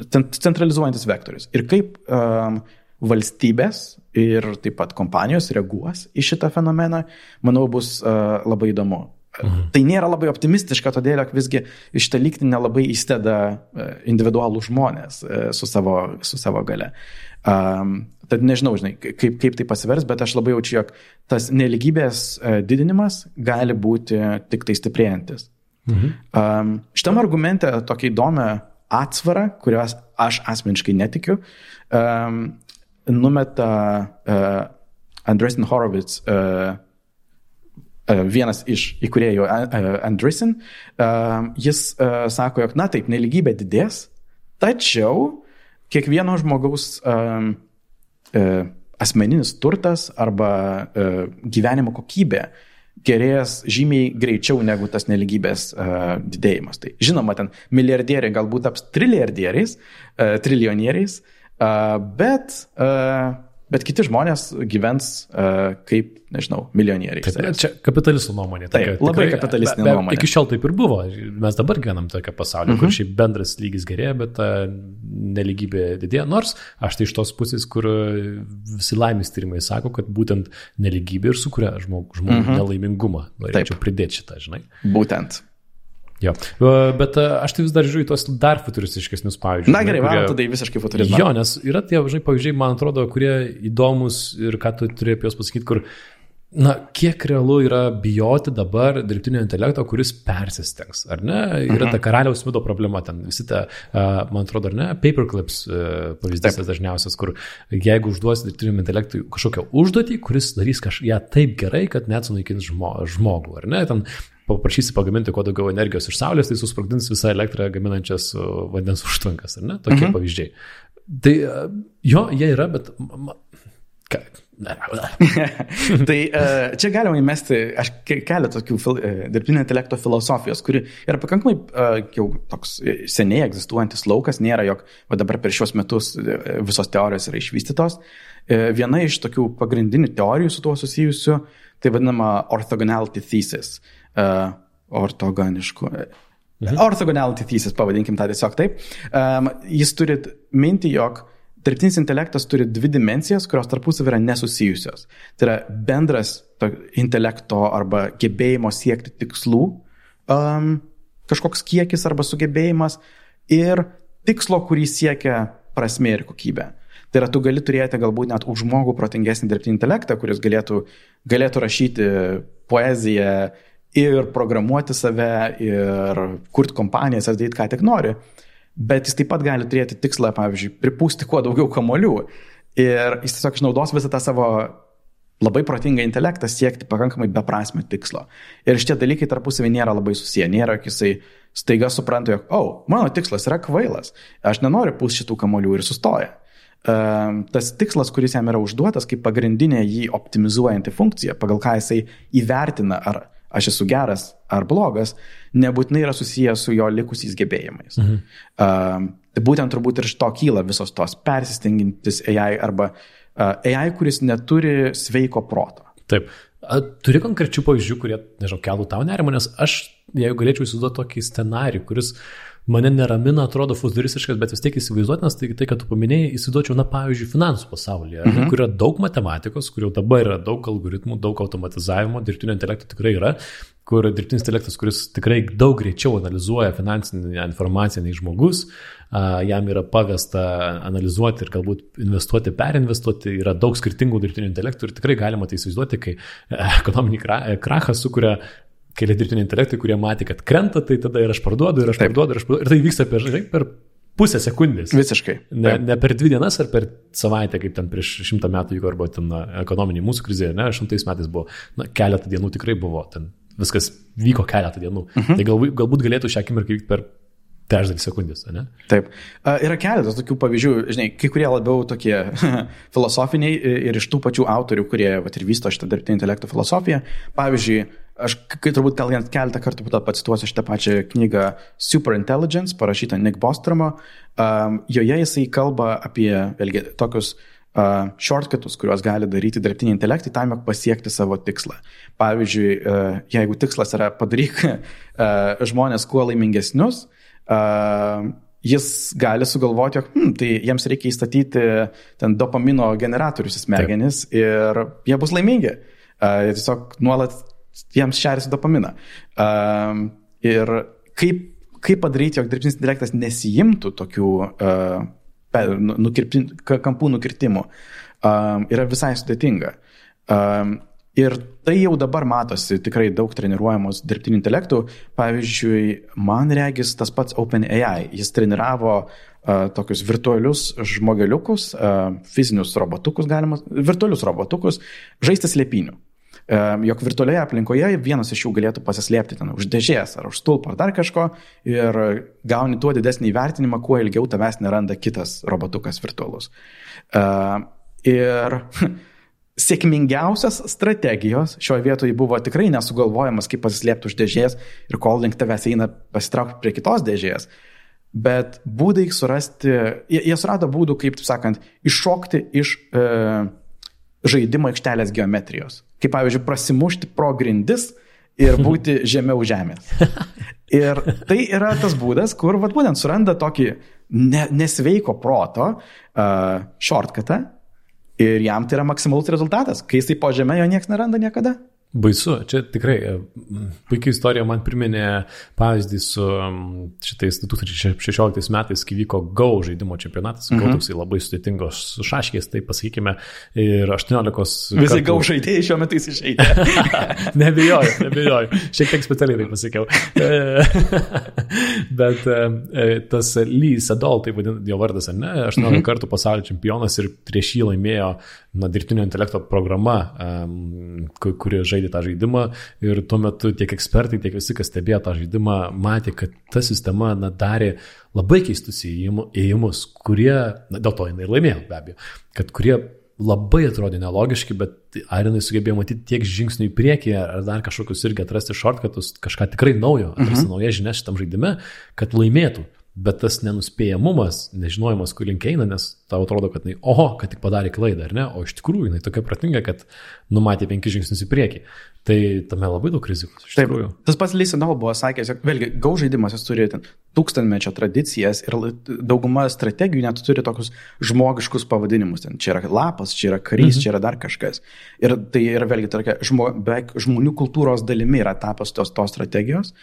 cent- centralizuojantis vektorius. Ir kaip um, valstybės ir taip pat kompanijos reaguos į šitą fenomeną, manau, bus uh, labai įdomu. Mhm. Tai nėra labai optimistiška, todėl jog visgi iš tą lygtį nelabai įsteda uh, individualų žmonės uh, su savo, su savo gale. Um, tad nežinau, žinai, kaip, kaip tai pasivers, bet aš labai jaučiu, jog tas neligybės uh, didinimas gali būti tik tai stiprėjantis. Mhm. Um, šitam argumente tokia įdomią atsvarą, kurios aš asmeniškai netikiu, um, numeta uh, Andresin Horowitz, uh, vienas iš įkūrėjų uh, Andresin. Uh, jis sako, jog, na taip, neligybė didės, tačiau kiekvieno žmogaus asmeninis turtas arba gyvenimo kokybė gerės žymiai greičiau negu tas neligybės uh, didėjimas. Tai žinoma, ten milijardieriai galbūt taps trilijardieriais, uh, triljonieriais, uh, bet uh, bet kiti žmonės gyvens uh, kaip, nežinau, milijonieriai. Taip, čia kapitalistų nuomonė. Taip, tokia, labai tikrai, kapitalistinė be, be, nuomonė. Iki šiol taip ir buvo. Mes dabar gyvenam tokią pasaulį, uh -huh. kur mhm. šiaip bendras lygis gerėja, bet ta neligybė didėja. Nors aš tai iš tos pusės, kur visi laimės tyrimai sako, kad būtent neligybė ir sukuria žmogų, uh mhm. -huh. nelaimingumą. Norėčiau taip. pridėti šitą, žinai. Būtent. Jo, bet aš tai vis dar žiūriu į tos dar futuristiškesnius pavyzdžius. Na gerai, varom tada į visiškai futurizmą. Jo, nes yra tie, žinai, pavyzdžiai, man atrodo, kurie įdomus ir ką tu turi apie juos pasakyti, kur, na, kiek realu yra bijoti dabar dirbtinio intelekto, kuris persistengs, ar ne? Yra mhm. ta karaliaus mido problema, ten visi ta, man atrodo, ar ne, paperclips pavyzdys dažniausias, kur jeigu užduosi dirbtiniam intelektui kažkokią užduotį, kuris darys kažką taip gerai, kad net sunaikins žmogų, ar ne? Ten paprašysi pagaminti kuo daugiau energijos iš saulės, tai susprogdins visą elektrą gaminančias vandens užtvankas, ar ne? Tokie mhm. pavyzdžiai. Tai jo, jie yra, bet... Ką, tai čia galima įmesti, aš keliu tokių fil, e, dirbtinio intelekto filosofijos, kuri yra pakankamai jau toks e, seniai egzistuojantis laukas, nėra jog va dabar per šios metus e, visos teorijos yra išvystytos. Viena iš tokių pagrindinių teorijų su tuo susijusių, tai vadinama orthogonality thesis. Uh, uh, ortoganišku. Mhm. Orthogonality thesis, pavadinkim tą tiesiog taip. Um, jis turi minti, jog dirbtinis intelektas turi dvi dimensijas, kurios tarpusavį yra nesusijusios. Tai yra bendras intelekto arba gebėjimo siekti tikslų, um, kažkoks kiekis arba sugebėjimas ir tikslo, kurį siekia prasme ir kokybė. Tai yra, tu gali turėti galbūt net už žmogų protingesnį dirbtinį intelektą, kuris galėtų, galėtų rašyti poeziją, ir programuoti save, ir kurti kompanijas, ar daryti ką tik nori. Bet jis taip pat gali turėti tikslą, pavyzdžiui, pripūsti kuo daugiau kamolių. Ir jis tiesiog išnaudos visą tą savo labai protingą intelektą siekti pakankamai beprasmio tikslo. Ir šitie dalykai tarpusavį nėra labai susiję. Nėra, jog jisai staiga supranta, jog, o, oh, mano tikslas yra kvailas, aš nenoriu pūsti šitų kamolių ir sustoja. Uh, tas tikslas, kuris jam yra užduotas kaip pagrindinė jį optimizuojanti funkcija, pagal ką jisai įvertina, ar aš esu geras ar blogas, nebūtinai yra susijęs su jo likusiais gebėjimais. Mhm. Uh, būtent turbūt ir iš to kyla visos tos persistengintis AI arba uh, AI, kuris neturi sveiko proto. Taip. A, turi konkrečių pavyzdžių, kurie, nežinau, keltų tau nerimą, nes aš, jeigu galėčiau įsivaizduoti tokį scenarių, kuris uh, mane neramina, atrodo futuristiškas, bet vis tiek įsivaizduotinas, tai tai, kad tu paminėjai, įsivaizduočiau, na, pavyzdžiui, finansų pasaulyje, mhm. kur yra daug matematikos, kur jau dabar yra daug algoritmų, daug automatizavimo, dirbtinio intelekto tikrai yra, kur dirbtinis intelektas, kuris tikrai daug greičiau analizuoja finansinę informaciją nei žmogus, jam yra pavesta analizuoti ir galbūt investuoti, perinvestuoti, yra daug skirtingų dirbtinių intelektų ir tikrai galima tai įsivaizduoti, kai ekonominį krachą sukuria keli dirbtiniai intelektai, kurie matė, kad krenta, tai tada ir aš parduodu, ir aš Taip. parduodu, ir aš parduodu. Ir tai vyksta per, žinai, per pusę sekundės. Visiškai. Ne, ne per dvi dienas ar per savaitę, kaip ten prieš šimtą metų vyko, arba ten ekonominė mūsų krizė, ne, šimtais metais buvo, na, keletą dienų tikrai buvo, ten viskas vyko keletą dienų. Uh mhm. Tai galbūt, galbūt galėtų šią akimirką vykti per trečdalį sekundės, ne? Taip. Yra keletas tokių pavyzdžių, žinai, kai kurie labiau tokie filosofiniai ir iš tų pačių autorių, kurie vat, ir vysto šitą dirbtinį intelekto filosofiją. Pavyzdžiui, aš kai turbūt gal keletą kartų pat pacituosiu šitą pačią knygą Superintelligence, parašytą Nick Bostromo. Um, joje jisai kalba apie, vėlgi, tokius uh, shortcutus, kuriuos gali daryti dirbtiniai intelektai tam, jog pasiekti savo tikslą. Pavyzdžiui, uh, jeigu tikslas yra padaryk uh, žmonės kuo laimingesnius, uh, jis gali sugalvoti, jog hmm, tai jiems reikia įstatyti ten dopamino generatorius į smegenis Taip. ir jie bus laimingi. Uh, tiesiog nuolat jiems šerisi dopaminą. Uh, ir kaip, kaip padaryti, jog dirbtinis intelektas nesijimtų tokių uh, nukirpti, kampų nukirtimų, uh, yra visai sudėtinga. Uh, Ir tai jau dabar matosi tikrai daug treniruojamos dirbtinių intelektų. Pavyzdžiui, man regis tas pats OpenAI. Jis treniravo uh, tokius virtualius žmogeliukus, uh, fizinius robotukus, galima, virtualius robotukus, žaisti slėpinių. Jog virtualioje aplinkoje vienas iš jų galėtų pasislėpti ten už dėžės ar už stulpo ar dar kažko ir gauni tuo didesnį įvertinimą, kuo ilgiau tavęs neranda kitas robotukas virtualus. Ir sėkmingiausias strategijos šioje vietoje buvo tikrai nesugalvojamas, kaip pasislėpti už dėžės ir kol link tavęs eina pasitraukti prie kitos dėžės. Bet būdai surasti, jie, jie surado būdų, kaip, taip sakant, iššokti iš e, žaidimo aikštelės geometrijos. Kaip pavyzdžiui, prasimušti pro grindis ir būti žemiau žemės. Ir tai yra tas būdas, kur vat, būtent suranda tokį ne, nesveiko proto uh, shortcutą ir jam tai yra maksimalus rezultatas. Kai jisai po žemė jo niekas neranda niekada. Baisu, čia tikrai e, puikiai istorija man priminė pavyzdį su šitais 2016 metais, kai vyko GO žaidimo čempionatas, mhm. GO toksai labai sudėtingos šaškės, tai pasakykime, ir 18. Visi kartų... GO žaidėjai šiuo metu išeitė. nebejoju, nebejoju, šiek tiek specialiai tai pasakiau. Bet e, tas Lee Sedol, tai vadinasi jo vardas, ne, 18 mhm. kartų pasaulio čempionas ir prieš jį laimėjo na, dirbtinio intelekto programa, kuri žaidė žaidė tą žaidimą ir tuo metu tiek ekspertai, tiek visi, kas stebėjo tą žaidimą, matė, kad ta sistema na, darė labai keistus įėjimus, kurie, na, dėl to jinai laimėjo be abejo, kad kurie labai atrodė nelogiški, bet ar jinai sugebėjo matyti tiek žingsnių į priekį, ar dar kažkokius irgi atrasti shortcutus, kažką tikrai naujo, atrasti mhm. naują žinią šitam žaidime, kad laimėtų. Bet tas nenuspėjamumas, nežinojimas, kur link eina, nes tau atrodo, kad, jinai, oho, kad tik padarė klaidą, ar ne, o iš tikrųjų jinai tokia pratinga, kad numatė penkis žingsnius į priekį. Tai tame labai daug rizikos. Taip, tikrųjų. tas pats Lysinol buvo sakęs, jog vėlgi, gau žaidimas jis turi ten tūkstantmečio tradicijas ir dauguma strategijų net turi tokius žmogiškus pavadinimus. Ten čia yra lapas, čia yra karys, mhm. čia yra dar kažkas. Ir tai yra vėlgi tokia žmo, beveik žmonių kultūros dalimi yra tapęs tos, tos strategijos.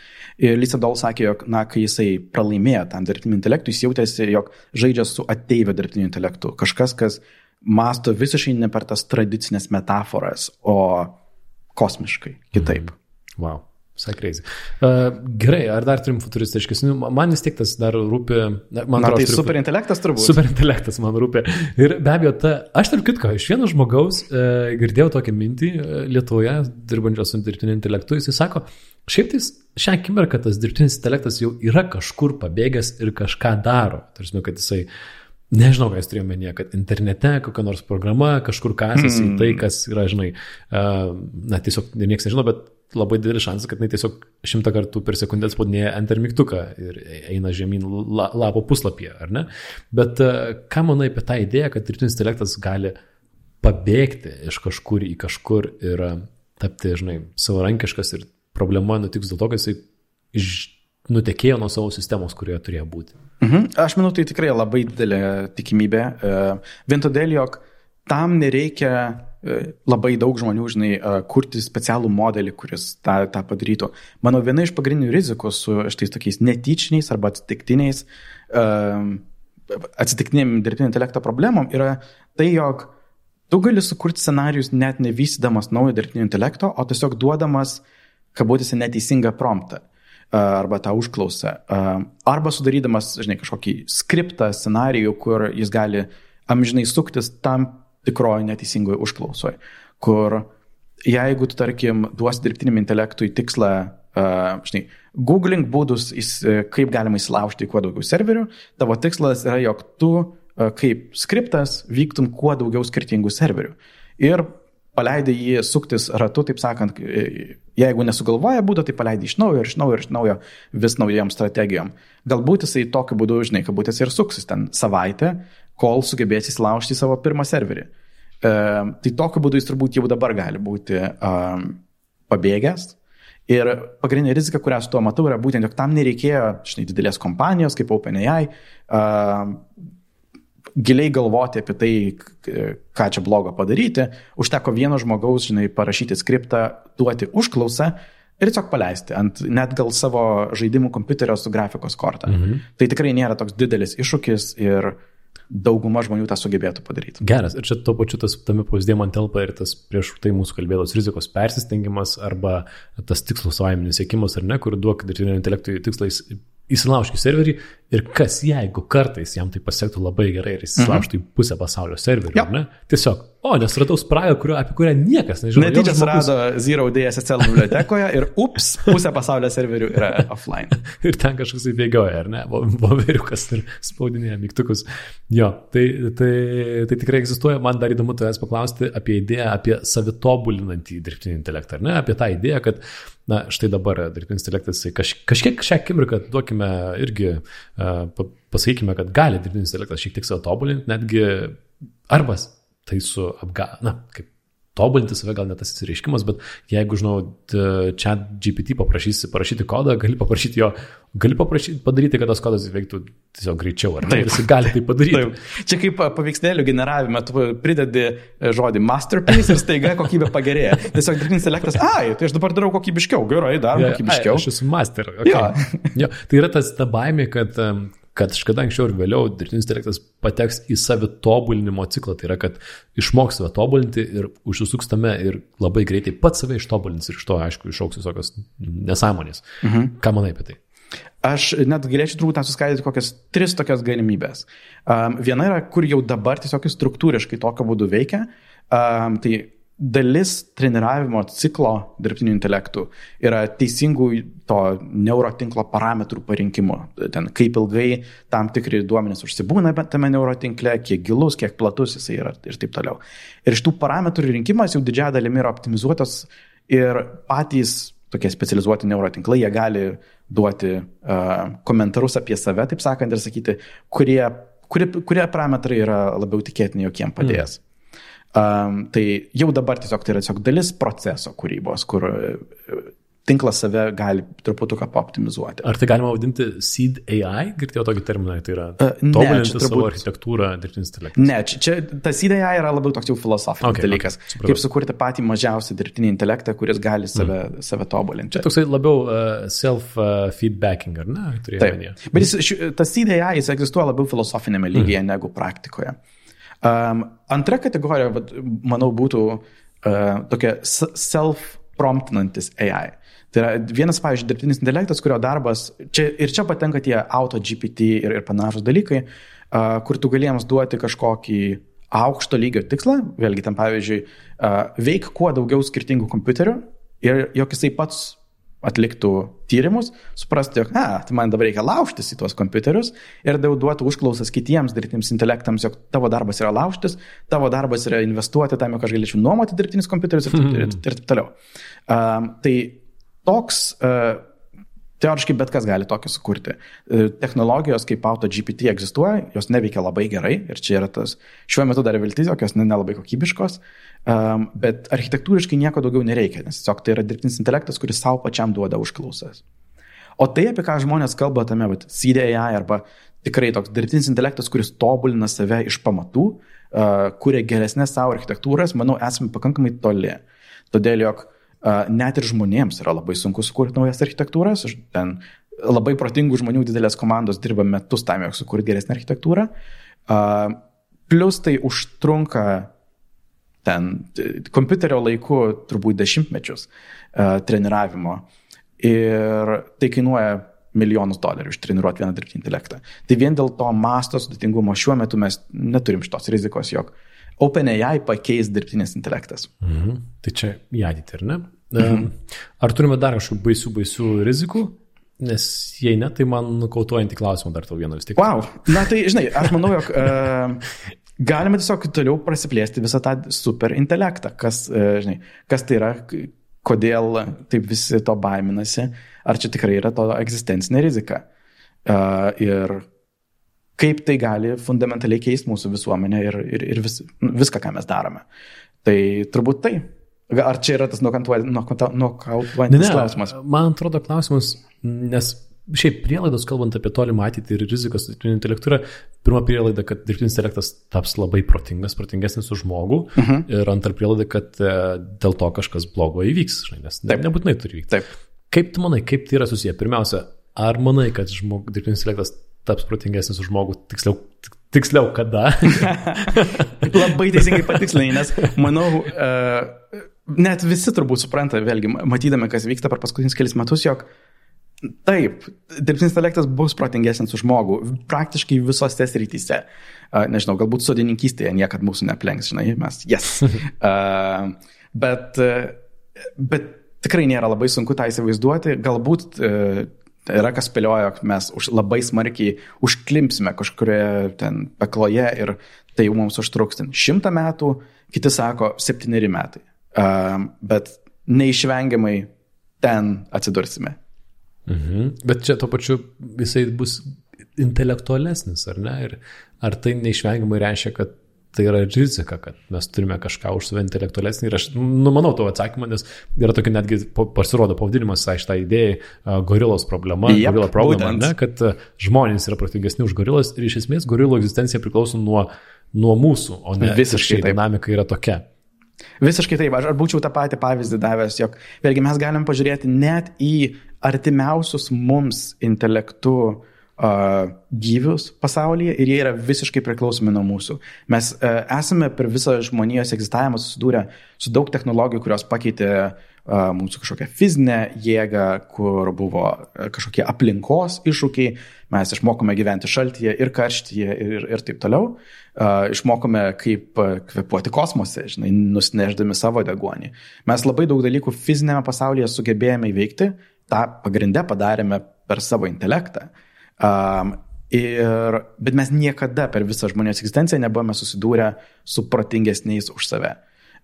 Ir Lysinol sakė, jog, na, kai jisai pralaimėjo tam dirbtiniam intelektui, jis jautėsi, jog žaidžia su ateivio dirbtiniu intelektu. Kažkas, kas masto visiškai ne per tas tradicinės metaforas, o kosmiškai kitaip. Mm. Wow. Crazy. Uh, gerai, ar dar turim futuristiškesnių? Man vis tiek tas dar rūpi. Man Na, tai superintelektas turbūt. Superintelektas man rūpi. Ir be abejo, ta, aš tarp kitko, iš vieno žmogaus uh, girdėjau tokią mintį uh, Lietuvoje, dirbančios su dirbtiniu intelektu, jisai sako, šiaip tai šią akimirką tas dirbtinis intelektas jau yra kažkur pabėgęs ir kažką daro. Tarsi, kad jisai uh, Nežinau, ką jis turėjo menyje, kad internete kokia nors programa kažkur kasasi mm. tai, kas yra, žinai, na tiesiog niekas nežino, bet labai didelis šansas, kad jinai tiesiog šimtą kartų per sekundę spaudinėja enter mygtuką ir eina žemyn la, lapo puslapyje, ar ne? Bet ką manai apie tą idėją, kad dirbtinis intelektas gali pabėgti iš kažkur į kažkur ir tapti, žinai, savarankiškas ir problema nutiks dėl to, kad jisai iš nutekėjo nuo savo sistemos, kurioje turėjo būti. Mhm. Aš manau, tai tikrai labai didelė tikimybė. E, vien todėl, jog tam nereikia e, labai daug žmonių, žinai, e, kurti specialų modelį, kuris tą, tą padarytų. Manau, viena iš pagrindinių rizikų su šitais tokiais netyčiniais arba atsitiktiniais, atsitiktiniam dirbtinio intelekto problemom yra tai, jog tu gali sukurti scenarius net nevystydamas naujo dirbtinio intelekto, o tiesiog duodamas, kabutėse, neteisingą promptą arba tą užklausą, arba sudarydamas, žinai, kažkokį skriptą, scenarijų, kur jis gali amžinai suktis tam tikroje neteisingoje užklausoje, kur jeigu tu, tarkim, duosi dirbtiniam intelektui tikslą, žinai, googling būdus, kaip galima įsilaužti kuo daugiau serverių, tavo tikslas yra, jog tu kaip skriptas vyktum kuo daugiau skirtingų serverių. Ir paleidai jį suktis ratu, taip sakant, jeigu nesugalvoja būdo, tai paleidai iš naujo ir iš naujo ir iš naujo vis naujam strategijom. Galbūt jisai tokiu būdu, žinai, jis ir suksis ten savaitę, kol sugebės įsilaužti į savo pirmą serverį. E, tai tokiu būdu jis turbūt jau dabar gali būti um, pabėgęs. Ir pagrindinė rizika, kurią su tuo matau, yra būtent, jog tam nereikėjo, žinai, didelės kompanijos kaip OpenAI, uh, giliai galvoti apie tai, ką čia blogo padaryti, užteko vieno žmogaus, žinai, parašyti skriptą, duoti užklausą ir tiesiog paleisti ant net gal savo žaidimų kompiuterio su grafikos kortą. Mhm. Tai tikrai nėra toks didelis iššūkis ir dauguma žmonių tą sugebėtų padaryti. Geras, ir čia tuo pačiu tas tame pavyzdėje man telpa ir tas prieš tai mūsų kalbėtos rizikos persistengimas arba tas tikslų savaiminis siekimas ar ne, kur duok dirbtinio intelektui tikslais įsilaužti serverį ir kas jeigu kartais jam tai pasiektų labai gerai ir įsilaužtų mhm. į pusę pasaulio serverių, ja. ne? Tiesiog, o, nes radau spragą, kurio, apie kurią niekas nežino. Netyčia žmogus- surado Zero Day SSL bibliotekoje ir ups, pusė pasaulio serverių yra offline. ir ten kažkas įbėgioja, ar ne? Vo- Voveriukas ir spaudinėja mygtukus. Jo, tai, tai, tai tikrai egzistuoja. Man dar įdomu tavęs paklausti apie idėją, apie savitobulinantį dirbtinį intelektą, ar ne? Apie tą idėją, kad, na, štai dabar dirbtinis intelektas kaž, kažkiek šią akimirką duokime irgi, uh, pa, pasakykime, kad gali dirbtinis intelektas šiek tiek save tobulinti, netgi arba tai su apga, na, kaip tobulinti save gal net tas įsireiškimas, bet jeigu, žinau, čia GPT paprašysi parašyti kodą, gali paprašyti jo, gali paprašyti padaryti, kad tas kodas veiktų tiesiog greičiau, ar ne? Taip. Jis gali tai padaryti. Taip. Čia kaip paveikslėlių generavime, tu pridedi e, žodį masterpiece ir staiga kokybė pagerėja. Tiesiog dirbtinis intelektas, ai, tai aš dabar darau kokybiškiau, gerai, darom Jo, kokybiškiau. ai, Aš esu master. Okay. Jo. jo, tai yra tas ta baimė, kad, kad kažkada anksčiau ir vėliau dirbtinis intelektas pateks į savitobulinimo ciklą. Tai yra, kad išmoks save tobulinti ir užsisuks tame ir labai greitai pats save ištobulins ir iš to, aišku, išauks visokios nesąmonės. Mhm. Ką manai apie tai? Aš net galėčiau turbūt suskaidyti kokias tris tokias galimybės. Um, viena yra, kur jau dabar tiesiog struktūriškai tokiu būdu veikia. Um, tai dalis treniravimo ciklo dirbtinių intelektų yra teisingų to neurotinklo parametrų parinkimo. Ten kaip ilgai tam tikri duomenys užsibūna tame neurotinkle, kiek gilus, kiek platus jisai yra ir taip toliau. Ir iš tų parametrų rinkimas jau didžiąją dalimi yra optimizuotas ir patys tokie specializuoti neurotinklai, jie gali duoti uh, komentarus apie save, taip sakant, ir sakyti, kurie, kurie, kurie parametrai yra labiau tikėtini, jog jiem padės. Mm. Um, tai jau dabar tiesiog tai yra tiesiog dalis proceso kūrybos, kur uh, tinklas save gali truputuką paoptimizuoti. Ar tai galima vadinti seed AI? Girdėjau tokį terminą, tai yra Uh, tobulinti čia savo turbūt- architektūrą dirbtinis intelektas. Ne, čia, čia tas idėja yra labiau toks jau filosofinis Okay, dalykas. okay, supratau. kaip sukurti patį mažiausią dirbtinį intelektą, kuris gali save, mm. save tobulinti. Toksai labiau uh, self-feedbacking, ar ne? Taip. omenyje. Bet jis, ši- tas idėja, jis egzistuoja labiau filosofinėme lygyje mm. negu praktikoje. Um, antra kategorija, vat, manau, būtų uh, tokia self-promptinantis AI. Tai yra vienas, pavyzdžiui, dirbtinis intelektas, kurio darbas, čia, ir čia patenka tie auto GPT ir, ir panašus dalykai, uh, kur tu galėjams duoti kažkokį aukšto lygio tikslą, vėlgi tam pavyzdžiui, uh, veik kuo daugiau skirtingų kompiuterių ir jog jisai pats atliktų tyrimus, suprasti, jog, na, tai man dabar reikia laužtis į tuos kompiuterius ir daugiau duotų užklausas kitiems dirbtiniams intelektams, jog tavo darbas yra laužtis, tavo darbas yra investuoti tam, jog aš galėčiau nuomoti dirbtinius kompiuterius ir, taip- ir, ir taip toliau. Um, tai toks, uh, teoriškai bet kas gali tokį sukurti. Uh, technologijos kaip auto GPT egzistuoja, jos neveikia labai gerai ir čia yra tas, šiuo metu dar viltis, jog jos ne- nelabai kokybiškos, um, bet architektūriškai nieko daugiau nereikia, nes tiesiog tai yra dirbtinis intelektas, kuris savo pačiam duoda užklausas. O tai, apie ką žmonės kalba tame, bet CDI arba tikrai toks dirbtinis intelektas, kuris tobulina save iš pamatų, uh, kuria geresnės savo architektūras, manau, esame pakankamai toli. Todėl, jog uh, net ir žmonėms yra labai sunku sukurti naujas architektūras. Ten labai protingų žmonių didelės komandos dirba metus tam, jog sukurti geresnę architektūrą. Uh, plus tai užtrunka ten kompiuterio laiku turbūt dešimtmečius uh, treniravimo. Ir tai kainuoja milijonus dolerių ištreniruoti vieną dirbtinį intelektą. Tai vien dėl to masto sudėtingumo šiuo metu mes neturim šitos rizikos, jog OpenAI pakeis dirbtinis intelektas. Mhm. Tai čia į ateitį, ar ne? Mhm. Ar turime dar kažkokių baisių, baisių rizikų? Nes jei ne, tai man nukautuojantį klausimą dar tau vieną vis tiek. Wow. Na tai, žinai, aš manau, jog uh, galima tiesiog toliau prasiplėsti visą tą super intelektą, kas, uh, žinai, kas tai yra, kodėl taip visi to baiminasi, ar čia tikrai yra to egzistencinė rizika. Uh, ir kaip tai gali fundamentaliai keisti mūsų visuomenę ir, ir, ir vis, viską, ką mes darome. Tai turbūt tai. Ar čia yra tas nokautuojantis klausimas? Man atrodo klausimas, nes šiaip prielaidos, kalbant apie tolimą ateitį ir rizikas dirbtinio intelektų, yra pirma prielaida, kad dirbtinis intelektas taps labai protingas, protingesnis už žmogų. Uh Mhm. -huh. Ir antra prielaida, kad e, dėl to kažkas blogo įvyks, žinai, nes ne, Taip. nebūtinai turi įvykti. Taip. Kaip tu manai, kaip tai yra susiję? Pirmiausia, ar manai, kad žmog, dirbtinis intelektas taps protingesnis už žmogų, tiksliau, tik- tiksliau kada? Labai teisingai patikslinai, nes manau, uh, net visi turbūt supranta, vėlgi, matydami, kas vyksta per paskutinius kelias metus, jog Taip, dirbtinis intelektas bus protingesnis už žmogų praktiškai visose srityse. Uh, nežinau, galbūt sodininkystėje niekad mūsų neplenks, žinai, mes, yes. Uh, bet, uh, bet tikrai nėra labai sunku tą įsivaizduoti. Galbūt uh, yra kas spėlioja, jog mes už, labai smarkiai užklimsime kažkurioje ten pekloje ir tai jau mums užtruks ten šimtą metų, kiti sako septyneri metai. Uh, bet neišvengiamai ten atsidursime. Mhm. Bet čia to pačiu jisai bus intelektualesnis, ar ne? Ir ar tai neišvengiamai reiškia, kad tai yra rizika, kad mes turime kažką už save intelektualesnį. Ir aš numanau tavo atsakymą, nes yra tokia netgi pasirodo pavadinimas šitai idėjai - gorilos problema. Yep, gorila problema, ne, kad žmonės yra protingesni už gorilas ir iš esmės gorilų egzistencija priklauso nuo, nuo mūsų, o ne visiškai dinamika yra tokia. Visiškai taip, aš būčiau tą patį pavyzdį davęs, jog vėlgi mes galim pažiūrėti net į artimiausius mums intelektu uh, gyvius pasaulyje ir jie yra visiškai priklausomi nuo mūsų. Mes uh, esame per visą žmonijos egzistavimą susidūrę su daug technologijų, kurios pakeitė uh, mūsų kažkokią fizinę jėgą, kur buvo uh, kažkokie aplinkos iššūkiai, mes išmokome gyventi šaltyje ir karštyje ir, ir taip toliau. Uh, išmokome, kaip kvepuoti kosmose, žinai, nusineždami savo degonį. Mes labai daug dalykų fizinėme pasaulyje sugebėjome įveikti, tą pagrindę padarėme per savo intelektą. Um, ir, bet mes niekada per visą žmonijos egzistenciją nebuvome susidūrę su protingesniais už save.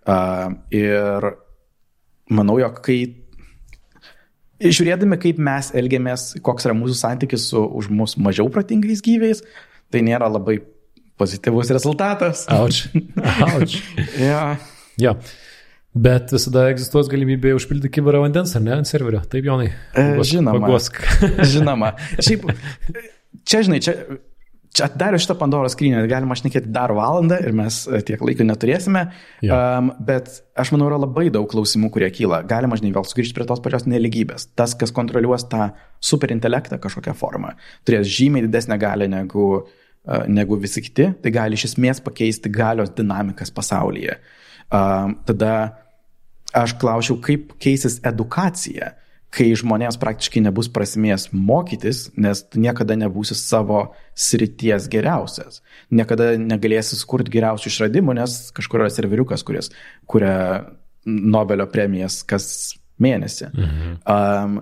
Um, ir manau, jog kai žiūrėdami, kaip mes elgiamės, koks yra mūsų santykis su už mus mažiau protingais gyviais, tai nėra labai pozityvus rezultatas. Auč. Auč. ja. Ja. Bet visada egzistuos galimybė užpildyti kiberą vandens, ar ne, ant serverio. Taip, Jonai. Paguosk, žinoma. Paguosk. žinoma. Šiaip, čia, žinai, čia, čia atdariu šitą Pandoros skrynę, galima šnekėti dar valandą ir mes e, tiek laiko neturėsime. Ja. Um, bet aš manau, yra labai daug klausimų, kurie kyla. Galima, žinai, vėl sugrįžti prie tos pačios neligybės. Tas, kas kontroliuos tą superintelektą kažkokią formą, turės žymiai didesnę galę negu, uh, negu visi kiti. Tai gali iš esmės pakeisti galios dinamikas pasaulyje. Um, tada aš klausiau, kaip keisis edukacija, kai žmonėms praktiškai nebus prasmės mokytis, nes tu niekada nebūsi savo srities geriausias. Niekada negalėsi sukurti geriausių išradimų, nes kažkur yra serveriukas, kuris kuria Nobelio premijas kas mėnesį. Mhm. Um,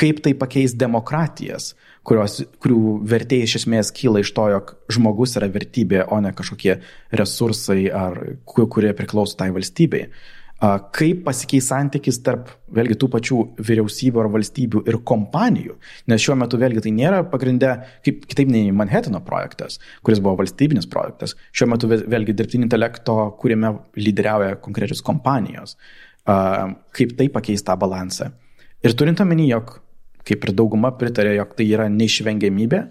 kaip tai pakeis demokratijas, kurios, kurių vertė iš esmės kyla iš to, jog žmogus yra vertybė, o ne kažkokie resursai, ar, kurie priklauso tai valstybei. Uh, kaip pasikeis santykis tarp, vėlgi, tų pačių vyriausybių ar valstybių ir kompanijų, nes šiuo metu vėlgi tai nėra pagrindę, kaip kitaip nei Manhattano projektas, kuris buvo valstybinis projektas, šiuo metu vėlgi dirbtinio intelekto, kuriame lyderiauja konkrečios kompanijos, kaip tai pakeis tą balansą. Ir turint omeny, jog, kaip ir dauguma pritarė, jog tai yra neišvengiamybė,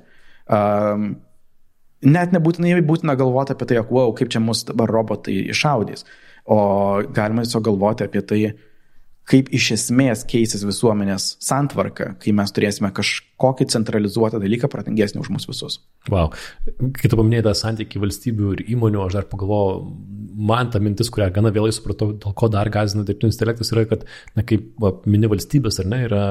net nebūtinai būtina galvoti apie tai, jog, wow, kaip čia mus dabar robotai išaudys o galima tiesiog galvoti apie tai, kaip iš esmės keisis visuomenės santvarka, kai mes turėsime kažkokį centralizuotą dalyką protingesnį už mus visus. Wow. Kai tu paminėjai tą santykį valstybių ir įmonių, aš dar pagalvojau, man ta mintis, kurią gana vėlai supratau, dėl ko dar gazina dirbtinis intelektas, yra, kad, na, kaip va, mini valstybės, ar ne, yra,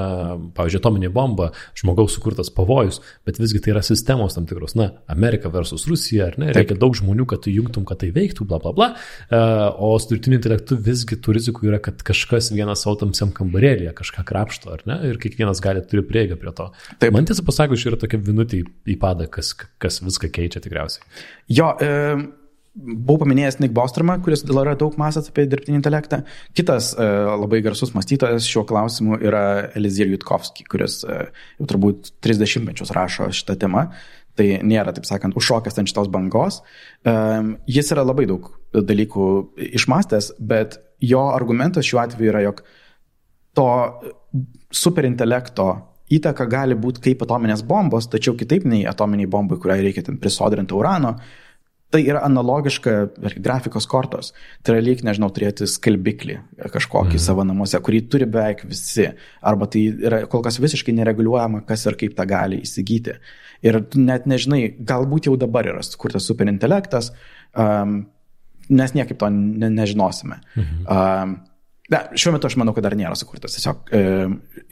pavyzdžiui, atominė bomba, žmogaus sukurtas pavojus, bet visgi tai yra sistemos tam tikros, na, Amerika versus Rusija, ar ne, reikia Taip. daug žmonių, kad tu jungtum, kad tai veiktų, bla, bla, bla, e, o su dirbtiniu intelektu visgi tų rizikų yra, kad kažkas vienas savo tamsiam kambarėlėje kažką krapšto, ar ne, ir kiekvienas gali turi prieigą prie to. Taip. Man tiesą pasakius, yra tokia vinutė į padą, kas, kas viską keičia tikriausiai. Jo, e Buvau paminėjęs Nick Bostromą, kuris yra daug mąstęs apie dirbtinį intelektą. Kitas e, labai garsus mąstytojas šiuo klausimu yra Elizir Jutkovski, kuris e, jau turbūt 30 mečius rašo šitą temą. Tai nėra, taip sakant, užšokęs ant šitos bangos. E, jis yra labai daug dalykų išmastęs, bet jo argumentas šiuo atveju yra, jog to superintelekto įtaka gali būti kaip atominės bombos, tačiau kitaip nei atominiai bombai, kuriai reikia ten prisodrinti urano. Tai yra analogiška grafikos kortos. Tai yra lyg, nežinau, turėti skalbiklį kažkokį mm. savo namuose, kurį turi beveik visi. Arba tai yra kol kas visiškai nereguliuojama, kas ir kaip tą gali įsigyti. Ir net nežinai, galbūt jau dabar yra sukurtas superintelektas, um, nes niekaip to ne, nežinosime. Mhm. Um, Na, šiuo metu aš manau, kad dar nėra sukurtas. Tiesiog e,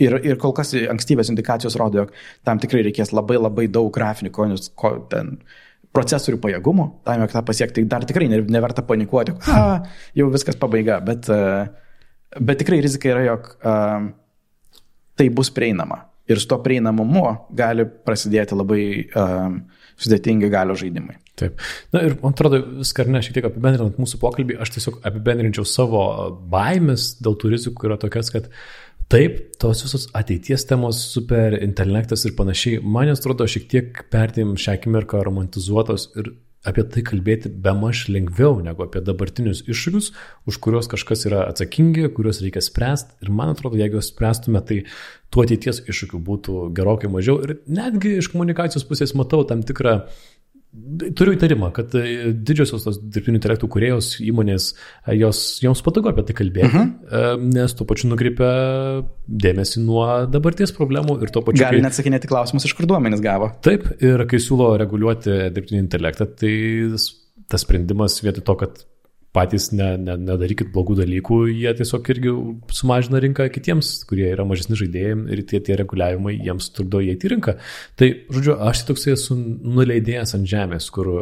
ir, ir kol kas ankstyvės indikacijos rodo, jog tam tikrai reikės labai labai daug grafinių konius, ko, ten, procesorių pajėgumų, tam, jog tą pasiekti, tai dar tikrai neverta panikuoti, a, jau viskas pabaiga, bet, e, bet tikrai rizika yra, jog a, tai bus prieinama. Ir su to prieinamumu gali prasidėti labai uh, sudėtingi galio žaidimai. Taip. Na ir man atrodo, viską ar ne, šiek tiek apibendrinant mūsų pokalbį, aš tiesiog apibendrinčiau savo baimės dėl tų rizikų yra tokias, kad taip, tos visos ateities temos, super intelektas ir panašiai, man atrodo šiek tiek pertėm šią akimirką romantizuotos ir apie tai kalbėti be maž lengviau negu apie dabartinius iššūkius, už kuriuos kažkas yra atsakingi, kuriuos reikia spręsti. Ir man atrodo, jeigu juos spręstume, tai tų ateities iššūkių būtų gerokai mažiau. Ir netgi iš komunikacijos pusės matau tam tikrą Turiu įtarimą, kad e, didžiosios tos dirbtinių intelektų kuriejos įmonės, e, jos, joms patogu apie tai kalbėti, uh mhm. -huh. nes tuo pačiu nukreipia dėmesį nuo dabarties problemų ir tuo pačiu... Gali net sakinėti klausimus, iš kur duomenys gavo. Taip, ir kai siūlo reguliuoti dirbtinį intelektą, tai tas sprendimas vietoj to, kad patys ne, ne, nedarykit blogų dalykų, jie tiesiog irgi sumažina rinką kitiems, kurie yra mažesni žaidėjai ir tie, tie reguliavimai jiems trukdo įeiti į rinką. Tai, žodžiu, aš toksai esu nuleidėjęs ant žemės, kur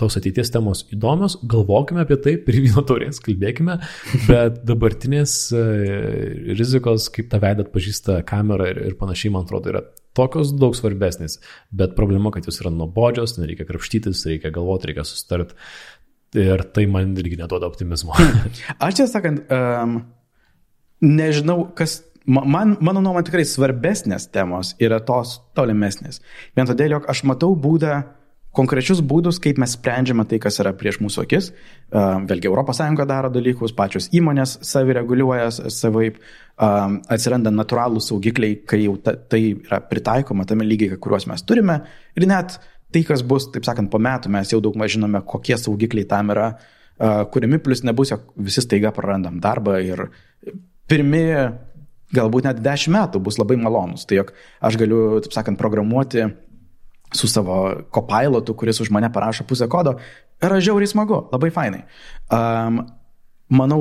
tos ateities temos įdomios, galvokime apie tai, prie vyno taurės kalbėkime, bet dabartinės e, rizikos, kaip tą veidą atpažįsta kamera ir, ir panašiai, man atrodo, yra tokios daug svarbesnės, bet problema, kad jos yra nuobodžios, nereikia krapštytis, reikia galvoti, reikia susitarti. Ir tai man irgi neduoda optimizmo. Aš tiesą sakant, um, nežinau, kas, man, mano nuomonė tikrai svarbesnės temos yra tos tolimesnės. Vien todėl, jog aš matau būdą, konkrečius būdus, kaip mes sprendžiame tai, kas yra prieš mūsų akis. Vėlgi, ES daro dalykus, pačios įmonės savireguliuoja savaip, atsiranda natūralūs saugikliai, kai jau ta, tai yra pritaikoma tame lygiai, kuriuos mes turime. Ir net tai, kas bus, taip sakant, po metų, mes jau daug maž žinome, kokie saugikliai tam yra uh, kuriami, plus nebus, jog visi staiga prarandam darbą ir pirmi galbūt net dešimt metų bus labai malonus. Tai jog aš galiu, taip sakant, programuoti su savo copilotu, kuris už mane parašo pusę kodo, yra žiauriai smagu, labai fainai. Um, manau,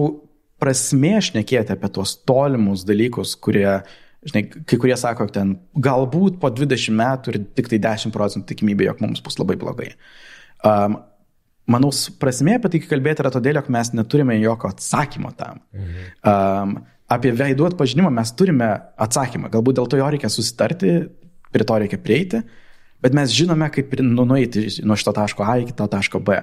prasmė šnekėti apie tuos tolimus dalykus, kurie žinai, kai kurie sako, ten galbūt po 20 metų ir tik tai 10 procentų tikimybė, jog mums bus labai blogai. Um, manau, prasmė apie tai kalbėti yra todėl, jog mes neturime jokio atsakymo tam. Mhm. Um, apie veidų atpažinimą mes turime atsakymą. Galbūt dėl to jo reikia susitarti, prie to reikia prieiti, bet mes žinome, kaip nu, nueiti nuo šito taško A iki to taško B.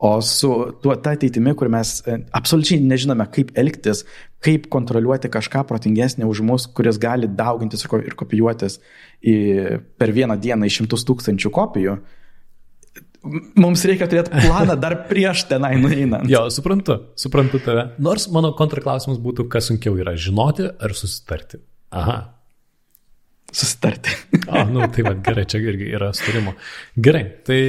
O su tuo ta ateitimi, kur mes e, absoliučiai nežinome, kaip elgtis, kaip kontroliuoti kažką protingesnį už mus, kuris gali daugintis ir kopijuotis į, per vieną dieną į šimtus tūkstančių kopijų, mums reikia turėti planą dar prieš tenai nueinant. jo, suprantu, suprantu tave. Nors mano kontraklausimas būtų, kas sunkiau yra žinoti ar susitarti. Aha. Susitarti. o, nu tai va, gerai, čia irgi yra sutarimo. Gerai, tai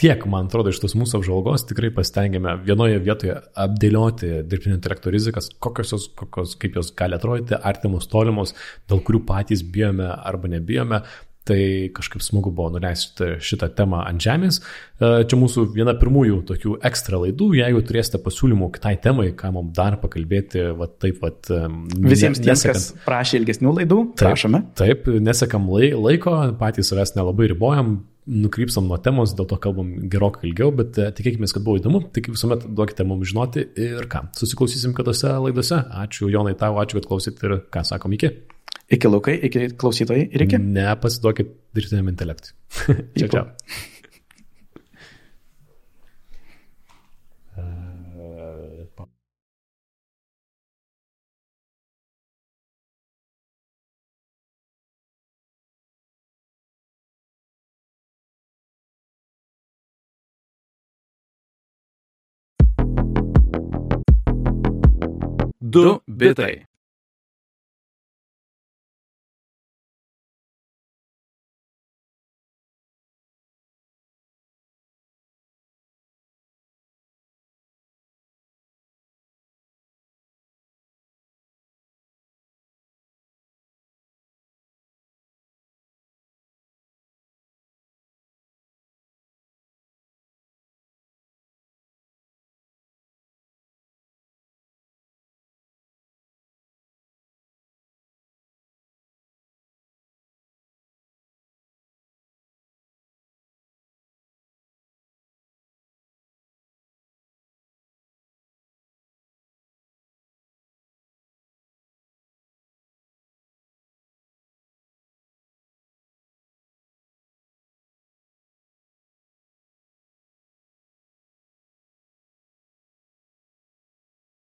tiek, man atrodo, iš tos mūsų apžvalgos tikrai pasitengėme vienoje vietoje apdėlioti dirbtinio intelekto rizikas, kokios jos, kokios, kaip jos gali atrodyti, artimos, tolimos, dėl kurių patys bijome arba nebijome. Tai kažkaip smagu buvo nuleisti šitą temą ant žemės. E, čia mūsų viena pirmųjų tokių ekstra laidų. Jeigu turėsite pasiūlymų kitai temai, ką mums dar pakalbėti, va taip pat. Visiems ne, tiems, kas prašė ilgesnių laidų, prašome. Taip, taip nesekam laiko, patys savęs nelabai ribojam, nukrypstam nuo temos, dėl to kalbam gerokai ilgiau, bet e, tikėkime, kad buvo įdomu, tik visuomet duokite mums žinoti ir ką. Susiklausysim kitose laidose. Ačiū Jonai tau, ačiū, kad klausyt ir ką sakom iki. Iki laukai, iki klausytojai ir iki. Nepasiduokit dirbtiniam intelektui. čia čia. Du bitai.